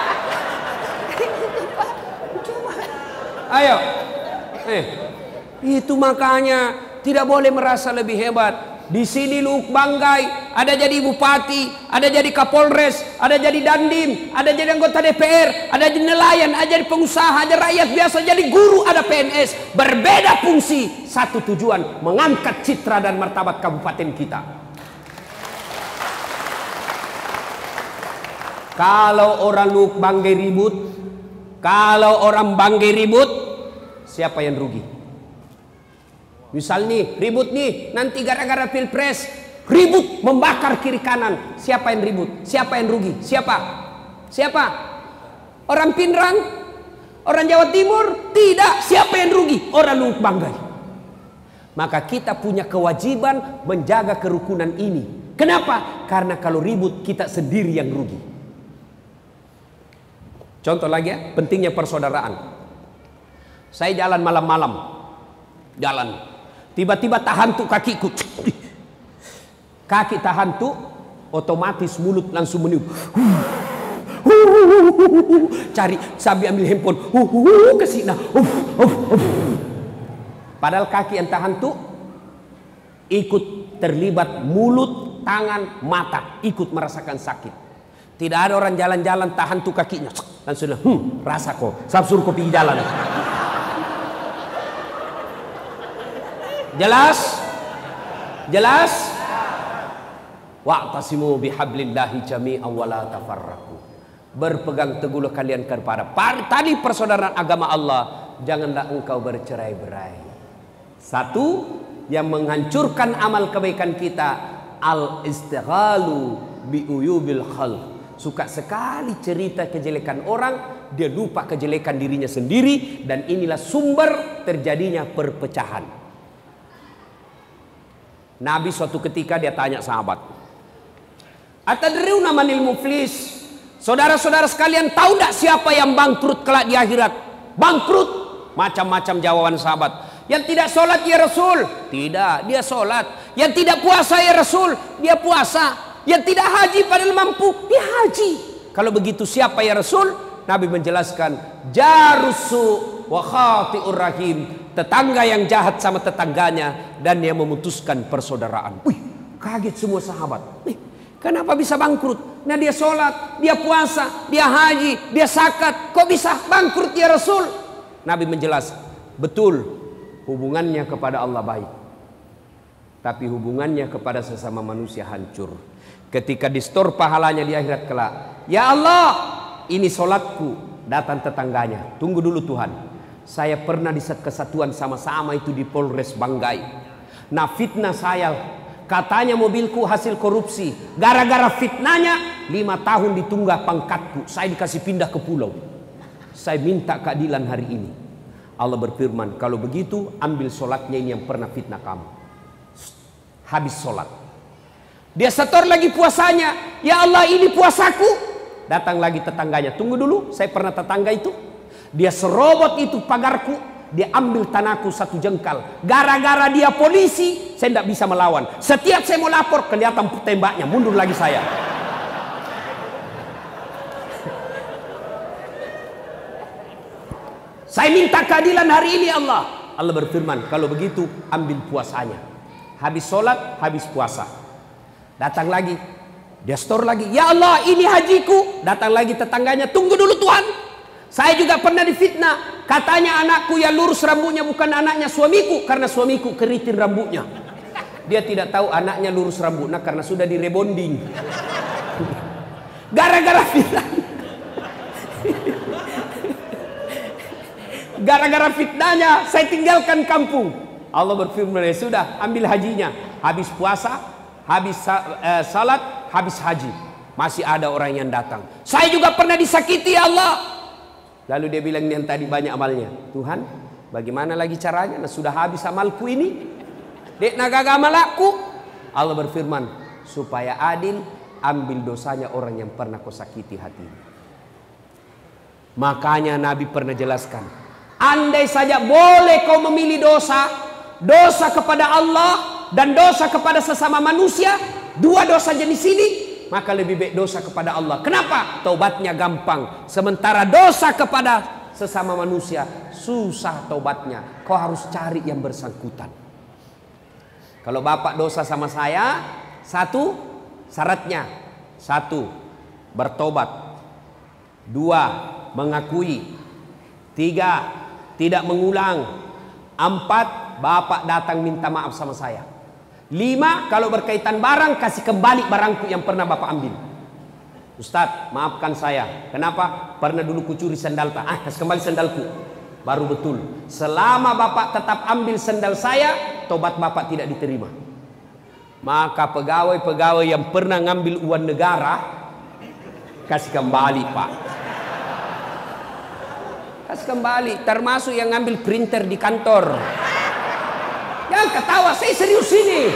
Ayo. Eh. Itu makanya tidak boleh merasa lebih hebat. Di sini lu banggai, ada jadi bupati, ada jadi kapolres, ada jadi dandim, ada jadi anggota DPR, ada jadi nelayan, ada jadi pengusaha, ada rakyat biasa, jadi guru, ada PNS. Berbeda fungsi, satu tujuan, mengangkat citra dan martabat kabupaten kita. Kalau orang lu banggai ribut, kalau orang banggai ribut, siapa yang rugi? Misal nih, ribut nih, nanti gara-gara pilpres, ribut membakar kiri kanan. Siapa yang ribut? Siapa yang rugi? Siapa? Siapa? Orang Pinrang? Orang Jawa Timur? Tidak. Siapa yang rugi? Orang Lubuk Banggai. Maka kita punya kewajiban menjaga kerukunan ini. Kenapa? Karena kalau ribut kita sendiri yang rugi. Contoh lagi ya, pentingnya persaudaraan. Saya jalan malam-malam. Jalan Tiba-tiba tahan tuh kakiku. Kaki tahan tuh, otomatis mulut langsung meniup. Cari sambil ambil handphone. Ke sini. Padahal kaki yang tahan tuh ikut terlibat mulut, tangan, mata, ikut merasakan sakit. Tidak ada orang jalan-jalan tahan tuh kakinya. Langsung, hmm, rasa kok. Sabsur kopi jalan. Jelas? Jelas? Wa'tasimu bihablillahi jami'an wa la tafarraqu. Berpegang teguhlah kalian kepada tadi persaudaraan agama Allah, janganlah engkau bercerai-berai. Satu yang menghancurkan amal kebaikan kita al istighalu bi uyubil khalq. Suka sekali cerita kejelekan orang, dia lupa kejelekan dirinya sendiri dan inilah sumber terjadinya perpecahan. Nabi suatu ketika dia tanya sahabat. Atadriuna manil muflis? Saudara-saudara sekalian tahu tidak siapa yang bangkrut kelak di akhirat? Bangkrut. Macam-macam jawaban sahabat. Yang tidak sholat ya Rasul? Tidak, dia sholat. Yang tidak puasa ya Rasul? Dia puasa. Yang tidak haji padahal mampu? Dia haji. Kalau begitu siapa ya Rasul? Nabi menjelaskan. Jarusu wa khati'ur rahim tetangga yang jahat sama tetangganya dan dia memutuskan persaudaraan. Wih, kaget semua sahabat. Nih, kenapa bisa bangkrut? Nah dia sholat, dia puasa, dia haji, dia sakat. Kok bisa bangkrut ya Rasul? Nabi menjelaskan, betul hubungannya kepada Allah baik. Tapi hubungannya kepada sesama manusia hancur. Ketika distor pahalanya di akhirat kelak. Ya Allah, ini sholatku. Datang tetangganya. Tunggu dulu Tuhan saya pernah di kesatuan sama-sama itu di Polres Banggai. Nah fitnah saya katanya mobilku hasil korupsi. Gara-gara fitnahnya lima tahun ditunggah pangkatku. Saya dikasih pindah ke pulau. Saya minta keadilan hari ini. Allah berfirman, kalau begitu ambil sholatnya ini yang pernah fitnah kamu. Habis sholat. Dia setor lagi puasanya. Ya Allah ini puasaku. Datang lagi tetangganya. Tunggu dulu, saya pernah tetangga itu. Dia serobot itu pagarku, dia ambil tanahku satu jengkal. Gara-gara dia polisi, saya tidak bisa melawan. Setiap saya mau lapor, kelihatan tembaknya, mundur lagi saya. Saya minta keadilan hari ini Allah. Allah berfirman, kalau begitu ambil puasanya. Habis sholat, habis puasa. Datang lagi, dia store lagi. Ya Allah, ini hajiku. Datang lagi tetangganya, tunggu dulu Tuhan. Saya juga pernah difitnah. Katanya anakku yang lurus rambutnya bukan anaknya suamiku. Karena suamiku keriting rambutnya. Dia tidak tahu anaknya lurus rambutnya karena sudah direbonding. Gara-gara fitnah. Gara-gara fitnahnya saya tinggalkan kampung. Allah berfirman, ya sudah ambil hajinya. Habis puasa, habis uh, salat, habis haji. Masih ada orang yang datang. Saya juga pernah disakiti ya Allah. Lalu dia bilang yang tadi banyak amalnya. Tuhan, bagaimana lagi caranya? Nah, sudah habis amalku ini. Dek nagaga amalku. Allah berfirman, supaya adil, ambil dosanya orang yang pernah kau sakiti hati. Makanya Nabi pernah jelaskan, Andai saja boleh kau memilih dosa, dosa kepada Allah dan dosa kepada sesama manusia, dua dosa jenis ini, maka lebih baik dosa kepada Allah. Kenapa? Taubatnya gampang. Sementara dosa kepada sesama manusia susah taubatnya. Kau harus cari yang bersangkutan. Kalau bapak dosa sama saya, satu syaratnya, satu bertobat, dua mengakui, tiga tidak mengulang. Empat, bapak datang minta maaf sama saya. Lima, kalau berkaitan barang, kasih kembali barangku yang pernah bapak ambil. Ustadz, maafkan saya. Kenapa? Pernah dulu kucuri sandal pak. Ah, kasih kembali sandalku. Baru betul. Selama bapak tetap ambil sandal saya, tobat bapak tidak diterima. Maka pegawai-pegawai yang pernah ngambil uang negara, kasih kembali pak. Kasih kembali, termasuk yang ngambil printer di kantor. Yang ketawa, saya serius ini.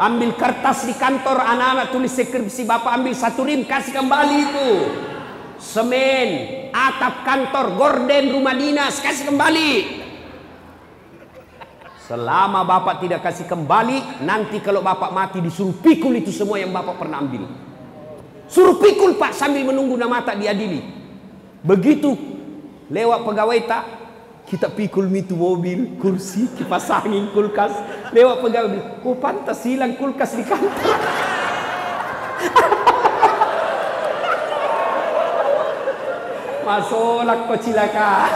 Ambil kertas di kantor, anak-anak tulis skripsi bapak ambil satu rim, kasih kembali itu. Semen, atap kantor, gorden, rumah dinas, kasih kembali. Selama bapak tidak kasih kembali, nanti kalau bapak mati disuruh pikul itu semua yang bapak pernah ambil. Suruh pikul pak sambil menunggu nama tak diadili. Begitu lewat pegawai tak kita pikul mitu mobil, kursi, kipas angin, kulkas. Lewat pegawai, oh pantas hilang kulkas di kantor. Masolak kau cilaka.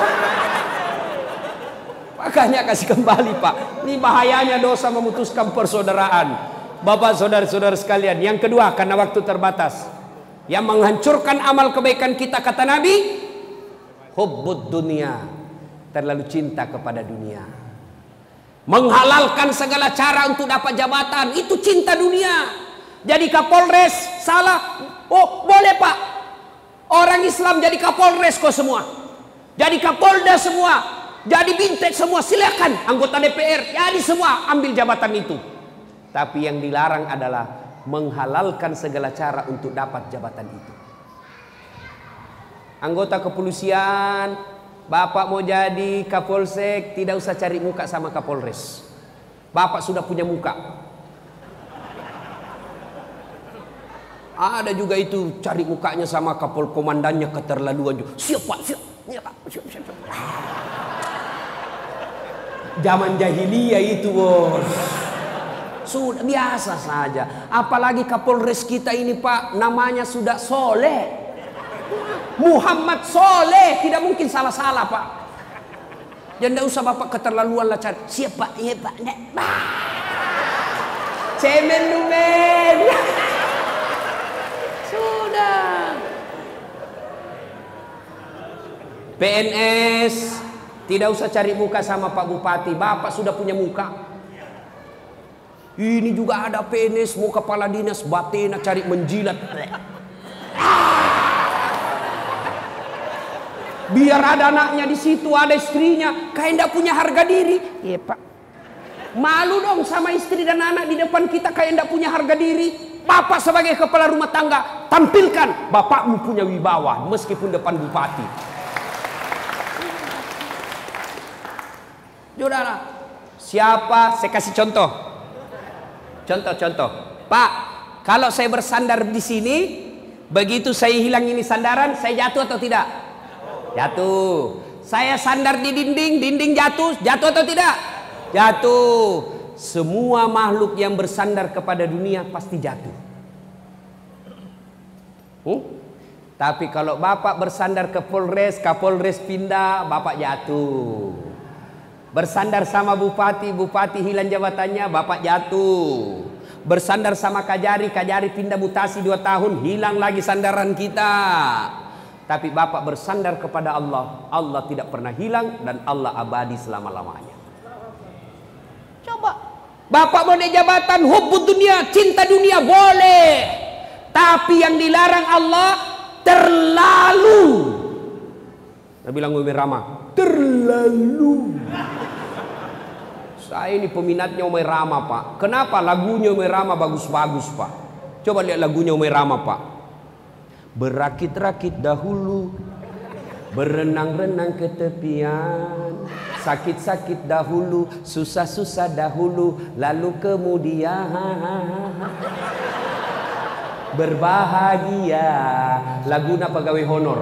Makanya kasih kembali pak. Ini bahayanya dosa memutuskan persaudaraan. Bapak saudara-saudara sekalian. Yang kedua karena waktu terbatas. Yang menghancurkan amal kebaikan kita kata Nabi. Hubbud dunia. Terlalu cinta kepada dunia. Menghalalkan segala cara untuk dapat jabatan. Itu cinta dunia. Jadi Kapolres salah. Oh boleh pak. Orang Islam jadi Kapolres kok semua. Jadi Kapolda semua. Jadi bintek semua silakan anggota DPR jadi semua ambil jabatan itu. Tapi yang dilarang adalah menghalalkan segala cara untuk dapat jabatan itu. Anggota kepolisian, Bapak mau jadi Kapolsek, tidak usah cari muka sama Kapolres. Bapak sudah punya muka. Ada juga itu cari mukanya sama Kapol komandannya keterlaluan juga. Siapa? Siapa? Siapa? Siapa? Siapa? Zaman jahiliyah itu bos. Sudah biasa saja. Apalagi Kapolres kita ini pak, namanya sudah soleh. Muhammad soleh, tidak mungkin salah-salah pak. Jangan usah bapak keterlaluan lah cari. Siapa? Iya pak. Cemen lumen. Sudah. PNS tidak usah cari muka sama Pak Bupati. Bapak sudah punya muka. Ini juga ada PNS mau kepala dinas batina cari menjilat. Biar ada anaknya di situ, ada istrinya, kayak tidak punya harga diri. Iya pak. Malu dong sama istri dan anak di depan kita kayak tidak punya harga diri. Bapak sebagai kepala rumah tangga tampilkan bapakmu punya wibawa meskipun depan bupati. Saudara, Siapa? Saya kasih contoh. Contoh-contoh. Pak, kalau saya bersandar di sini, begitu saya hilang ini sandaran, saya jatuh atau tidak? Jatuh. Saya sandar di dinding, dinding jatuh, jatuh atau tidak? Jatuh. Semua makhluk yang bersandar kepada dunia pasti jatuh. Hmm? Tapi kalau bapak bersandar ke Polres, Kapolres pindah, bapak jatuh. Bersandar sama bupati, bupati hilang jabatannya, bapak jatuh. Bersandar sama kajari, kajari pindah mutasi dua tahun, hilang lagi sandaran kita. Tapi bapak bersandar kepada Allah, Allah tidak pernah hilang dan Allah abadi selama-lamanya. Coba. Bapak boleh jabatan, hubbud dunia, cinta dunia boleh. Tapi yang dilarang Allah terlalu. Nabi bilang Umi Rama, terlalu. Saya ini peminatnya Umi Rama Pak. Kenapa lagunya Umi Rama bagus-bagus Pak? Coba lihat lagunya Umi Rama Pak. Berakit-rakit dahulu. Berenang-renang ke tepian. Sakit-sakit dahulu. Susah-susah dahulu. Lalu kemudian Berbahagia. Laguna pegawai honor?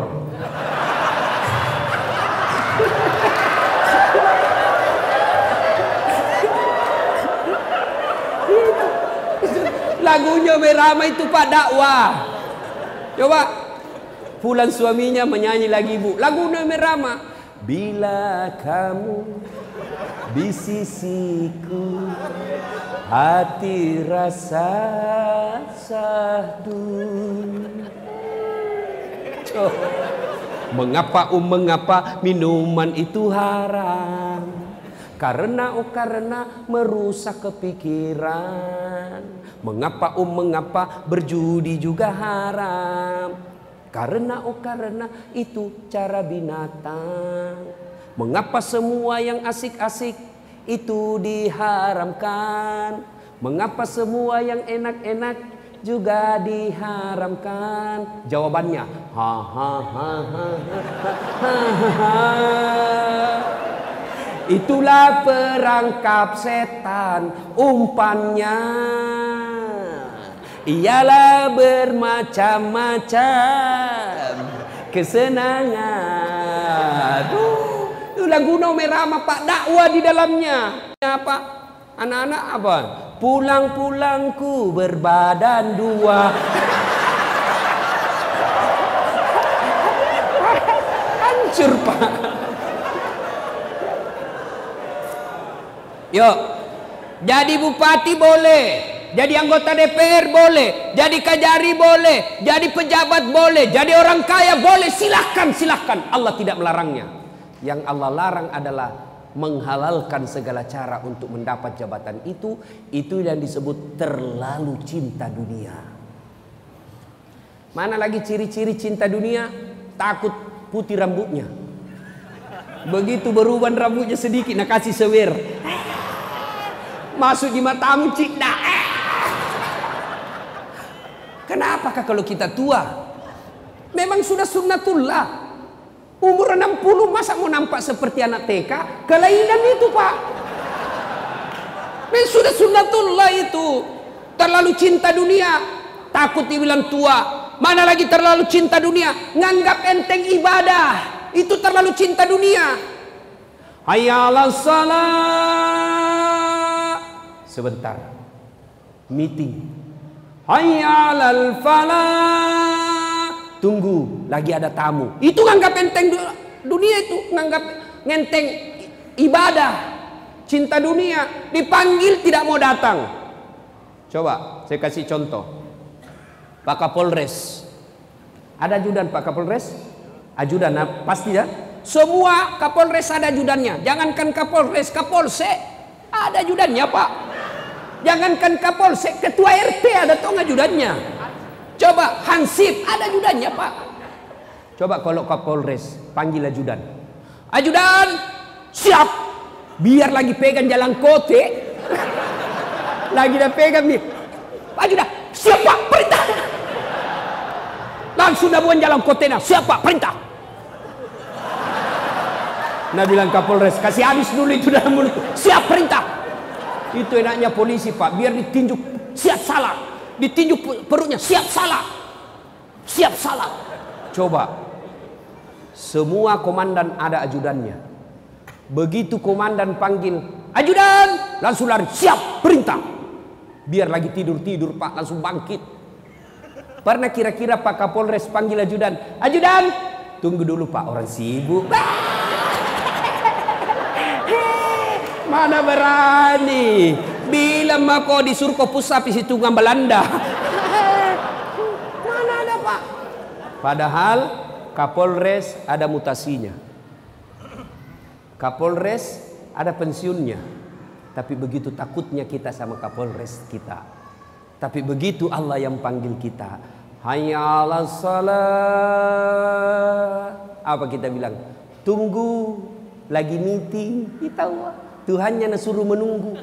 Lagunya Merama itu Pak dakwah Coba. Pulang suaminya menyanyi lagi ibu Lagu Nabi Rama Bila kamu di sisiku Hati rasa sahdu. Mengapa um mengapa minuman itu haram? Karena oh karena merusak kepikiran Mengapa um mengapa berjudi juga haram karena oh karena itu cara binatang. Mengapa semua yang asik-asik itu diharamkan? Mengapa semua yang enak-enak juga diharamkan? Jawabannya, ha ha ha ha. Itulah perangkap setan umpannya ialah bermacam-macam kesenangan. Tuh, itu lagu Merama Pak dakwah di dalamnya. Apa? Anak-anak apa? Pulang-pulangku berbadan dua. Hancur Pak. Yuk, jadi bupati boleh, jadi anggota DPR boleh, jadi kajari boleh, jadi pejabat boleh, jadi orang kaya boleh, silahkan, silahkan. Allah tidak melarangnya. Yang Allah larang adalah menghalalkan segala cara untuk mendapat jabatan itu. Itu yang disebut terlalu cinta dunia. Mana lagi ciri-ciri cinta dunia? Takut putih rambutnya. Begitu berubah rambutnya sedikit, nak kasih sewer masuk di matamu cik. Kenapakah kalau kita tua? Memang sudah sunnatullah. Umur 60 masa mau nampak seperti anak TK? Kelainan itu pak. Memang sudah sunnatullah itu. Terlalu cinta dunia. Takut dibilang tua. Mana lagi terlalu cinta dunia. Nganggap enteng ibadah. Itu terlalu cinta dunia. Hayyalah salat. Sebentar. Meeting. Hayyalal. Tunggu, lagi ada tamu. Itu nganggap enteng dunia itu, nganggap ngenteng ibadah, cinta dunia. Dipanggil tidak mau datang. Coba saya kasih contoh. Pak Kapolres. Ada ajudan Pak Kapolres? Ajudan nah, pasti ya. Semua Kapolres ada ajudannya. Jangankan Kapolres, Kapolsek ada ajudannya Pak. Jangankan Kapolsek, ketua RT ada toh ajudannya. Coba Hansip ada ajudannya Pak. Coba kalau Kapolres panggil ajudan. Ajudan siap. Biar lagi pegang jalan kote. lagi dah pegang nih. Ajudan siap Pak perintah. Langsung dah buang jalan kote nah. Siap Pak perintah. Nah bilang Kapolres kasih habis dulu itu dalam mulut. Siap perintah. Itu enaknya polisi pak, biar ditinjuk siap salah, ditinjuk perutnya siap salah, siap salah. Coba, semua komandan ada ajudannya. Begitu komandan panggil ajudan, langsung lari siap perintah. Biar lagi tidur tidur pak, langsung bangkit. Pernah kira-kira Pak Kapolres panggil ajudan, ajudan, tunggu dulu Pak orang sibuk. Mana berani? Bila mah kau disuruh kau pusat isi tunggang Belanda. Mana ada pak? Padahal Kapolres ada mutasinya. Kapolres ada pensiunnya. Tapi begitu takutnya kita sama Kapolres kita. Tapi begitu Allah yang panggil kita. Hayya salat. Apa kita bilang? Tunggu lagi meeting. Kita Tuhannya suruh menunggu.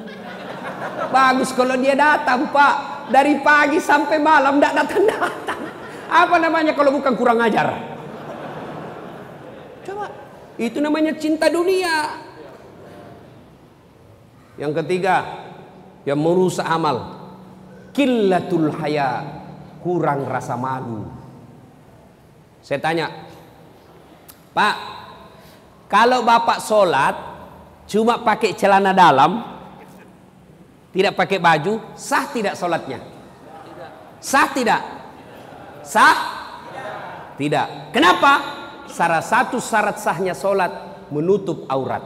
Bagus kalau dia datang pak. Dari pagi sampai malam tidak datang-datang. Apa namanya kalau bukan kurang ajar? Coba. Itu namanya cinta dunia. Yang ketiga. Yang merusak amal. Killatul haya. Kurang rasa malu. Saya tanya. Pak. Kalau bapak sholat cuma pakai celana dalam, tidak pakai baju, sah tidak sholatnya? Sah tidak? Sah? Tidak. Kenapa? Salah satu syarat sahnya sholat menutup aurat.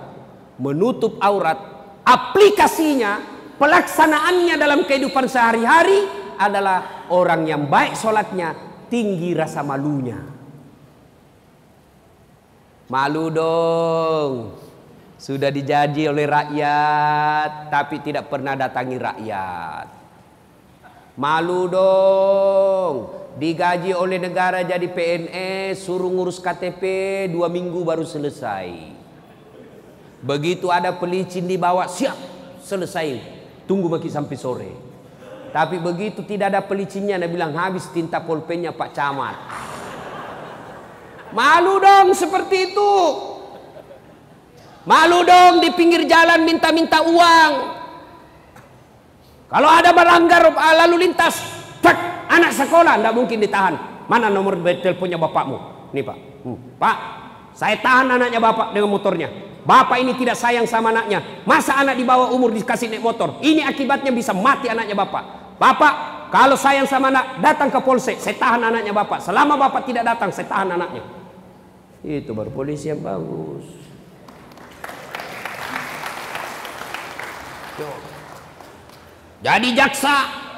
Menutup aurat, aplikasinya, pelaksanaannya dalam kehidupan sehari-hari adalah orang yang baik sholatnya, tinggi rasa malunya. Malu dong. Sudah dijanji oleh rakyat tapi tidak pernah datangi rakyat. Malu dong. Digaji oleh negara jadi PNS, suruh ngurus KTP dua minggu baru selesai. Begitu ada pelicin dibawa, siap, selesai. Tunggu makin sampai sore. Tapi begitu tidak ada pelicinnya, dia bilang habis tinta pulpennya Pak Camat. Malu dong seperti itu. Malu dong di pinggir jalan minta-minta uang. Kalau ada melanggar lalu lintas, tak anak sekolah tidak mungkin ditahan. Mana nomor teleponnya bapakmu? Nih pak, hmm. pak, saya tahan anaknya bapak dengan motornya. Bapak ini tidak sayang sama anaknya. Masa anak di bawah umur dikasih naik motor? Ini akibatnya bisa mati anaknya bapak. Bapak, kalau sayang sama anak, datang ke polsek. Saya tahan anaknya bapak. Selama bapak tidak datang, saya tahan anaknya. Itu baru polisi yang bagus. Jadi jaksa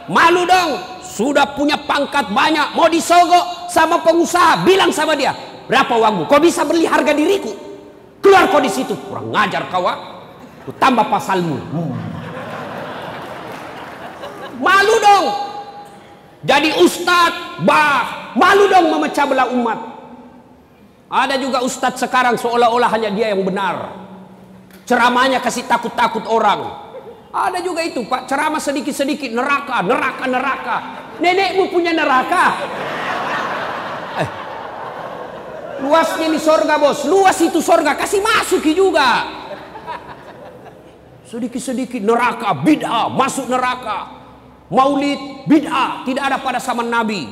malu dong, sudah punya pangkat banyak, mau disogok sama pengusaha, bilang sama dia, berapa uangmu? Kau bisa beli harga diriku? Keluar kau di situ, kurang ngajar kau, ah. Tambah pasalmu. Hmm. Malu dong. Jadi ustadz, bah, malu dong memecah belah umat. Ada juga ustadz sekarang seolah-olah hanya dia yang benar. Ceramahnya kasih takut-takut orang. Ada juga itu Pak, ceramah sedikit-sedikit neraka, neraka, neraka. Nenekmu punya neraka. Eh. Luasnya ini sorga bos, luas itu sorga, kasih masuki juga. Sedikit-sedikit neraka, bid'ah, masuk neraka. Maulid, bid'ah, tidak ada pada zaman Nabi.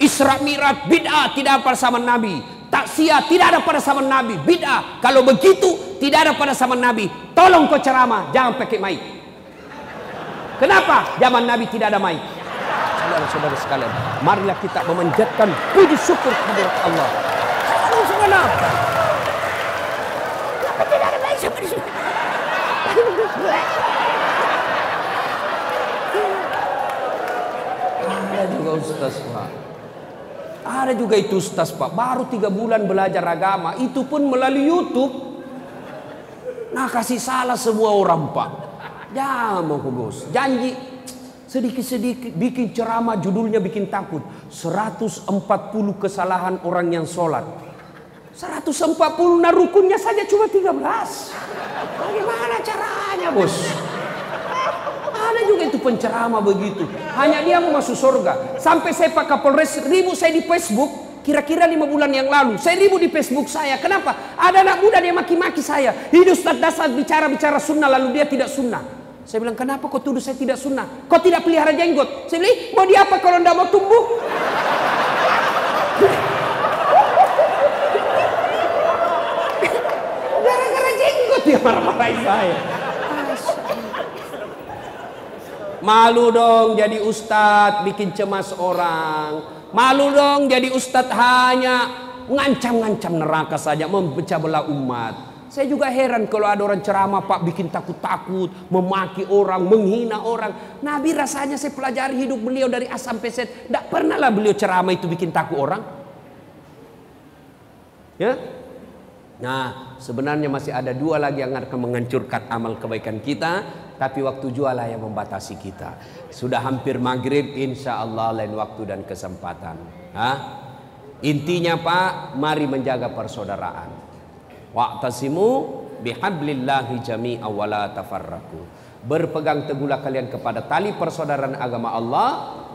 Isra Mi'raj, bid'ah, tidak ada pada zaman Nabi. Taksiah, tidak ada pada zaman Nabi. Bid'ah, kalau begitu tidak ada pada zaman Nabi. Tolong kau ceramah, jangan pakai mic. Kenapa? Zaman Nabi tidak ada mic. Saudara-saudara sekalian, marilah kita memanjatkan puji syukur kepada Allah. Kalau tidak ada? Ada juga Ustaz Pak. Ada juga itu Ustaz Pak. Baru tiga bulan belajar agama. Itu pun melalui Youtube. Nah kasih salah semua orang Pak. Jangan mau bos. Janji sedikit-sedikit bikin ceramah judulnya bikin takut. 140 kesalahan orang yang sholat. 140 nah rukunnya saja cuma 13. Bagaimana caranya bos? Ada juga itu penceramah begitu. Hanya dia mau masuk surga. Sampai saya Pak Kapolres ribu saya di Facebook. Kira-kira lima bulan yang lalu, saya ribu di Facebook saya. Kenapa? Ada anak muda dia maki-maki saya. Hidup Ustaz Dasar bicara-bicara sunnah lalu dia tidak sunnah. Saya bilang, kenapa kau tuduh saya tidak sunnah? Kau tidak pelihara jenggot. Saya bilang, mau diapa kalau tidak mau tumbuh? Gara-gara jenggot dia marah-marahin saya. Malu dong jadi ustadz bikin cemas orang. Malu dong jadi ustadz hanya ngancam-ngancam neraka saja memecah belah umat. Saya juga heran kalau ada orang ceramah pak bikin takut-takut, memaki orang, menghina orang. Nabi rasanya saya pelajari hidup beliau dari A sampai Z. Tidak pernah lah beliau ceramah itu bikin takut orang. Ya, Nah, sebenarnya masih ada dua lagi yang akan menghancurkan amal kebaikan kita, tapi waktu jualah yang membatasi kita. Sudah hampir maghrib, insya Allah lain waktu dan kesempatan. Hah? Intinya Pak, mari menjaga persaudaraan. Wa'tasimu bihablillahi jami'a wala tafarraku. Berpegang teguhlah kalian kepada tali persaudaraan agama Allah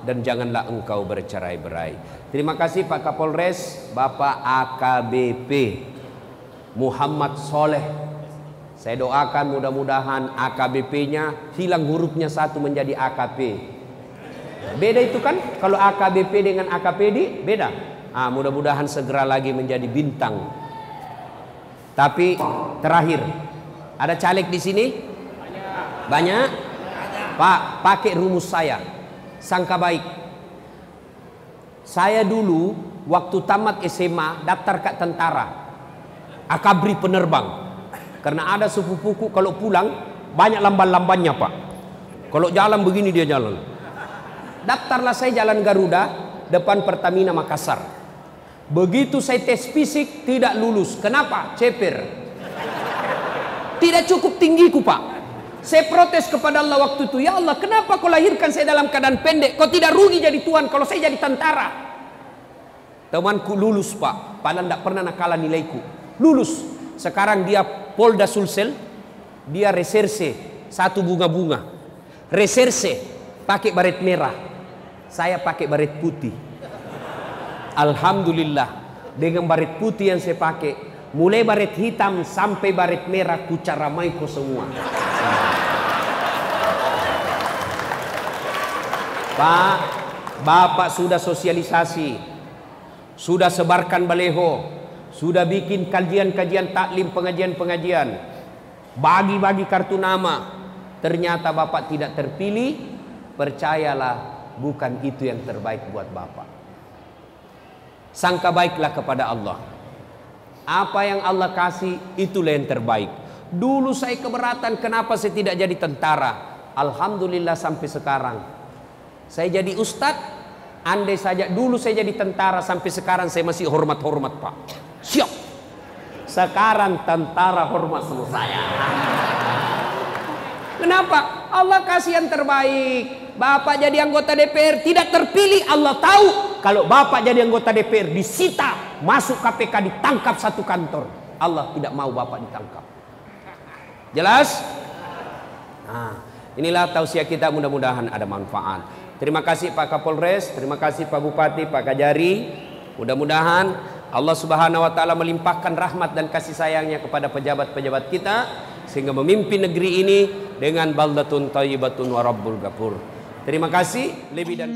dan janganlah engkau bercerai-berai. Terima kasih Pak Kapolres, Bapak AKBP Muhammad Soleh. Saya doakan mudah-mudahan AKBP-nya hilang hurufnya satu menjadi AKP. Beda itu kan? Kalau AKBP dengan AKPD beda. Ah, mudah-mudahan segera lagi menjadi bintang. Tapi terakhir, ada caleg di sini? Banyak. Pak, pakai rumus saya. Sangka baik. Saya dulu waktu tamat SMA daftar ke tentara akabri penerbang. Karena ada sepupuku kalau pulang banyak lamban-lambannya pak. Kalau jalan begini dia jalan. Daftarlah saya jalan Garuda depan Pertamina Makassar. Begitu saya tes fisik tidak lulus. Kenapa? Ceper. Tidak cukup tinggiku pak. Saya protes kepada Allah waktu itu. Ya Allah kenapa kau lahirkan saya dalam keadaan pendek. Kau tidak rugi jadi tuan kalau saya jadi tentara. Temanku lulus pak. Padahal tidak pernah nakalan nilaiku lulus. Sekarang dia Polda Sulsel, dia reserse satu bunga-bunga. Reserse pakai baret merah. Saya pakai baret putih. Alhamdulillah. Dengan baret putih yang saya pakai, mulai baret hitam sampai baret merah kucaramai ko semua. Pak, Bapak sudah sosialisasi, sudah sebarkan baleho, sudah bikin kajian-kajian taklim pengajian-pengajian bagi-bagi kartu nama. Ternyata Bapak tidak terpilih percayalah bukan itu yang terbaik buat Bapak sangka baiklah kepada Allah apa yang Allah kasih itulah yang terbaik dulu saya keberatan kenapa saya tidak jadi tentara Alhamdulillah sampai sekarang saya jadi ustadz Andai saja dulu saya jadi tentara sampai sekarang saya masih hormat-hormat pak. Siap. Sekarang tentara hormat sama saya. Kenapa? Allah kasih yang terbaik. Bapak jadi anggota DPR tidak terpilih. Allah tahu kalau Bapak jadi anggota DPR disita, masuk KPK ditangkap satu kantor. Allah tidak mau Bapak ditangkap. Jelas? Nah, inilah tausiah kita mudah-mudahan ada manfaat. Terima kasih Pak Kapolres, terima kasih Pak Bupati, Pak Kajari. Mudah-mudahan Allah Subhanahu wa taala melimpahkan rahmat dan kasih sayangnya kepada pejabat-pejabat kita sehingga memimpin negeri ini dengan baldatun thayyibatun wa rabbul ghafur. Terima kasih lebih dan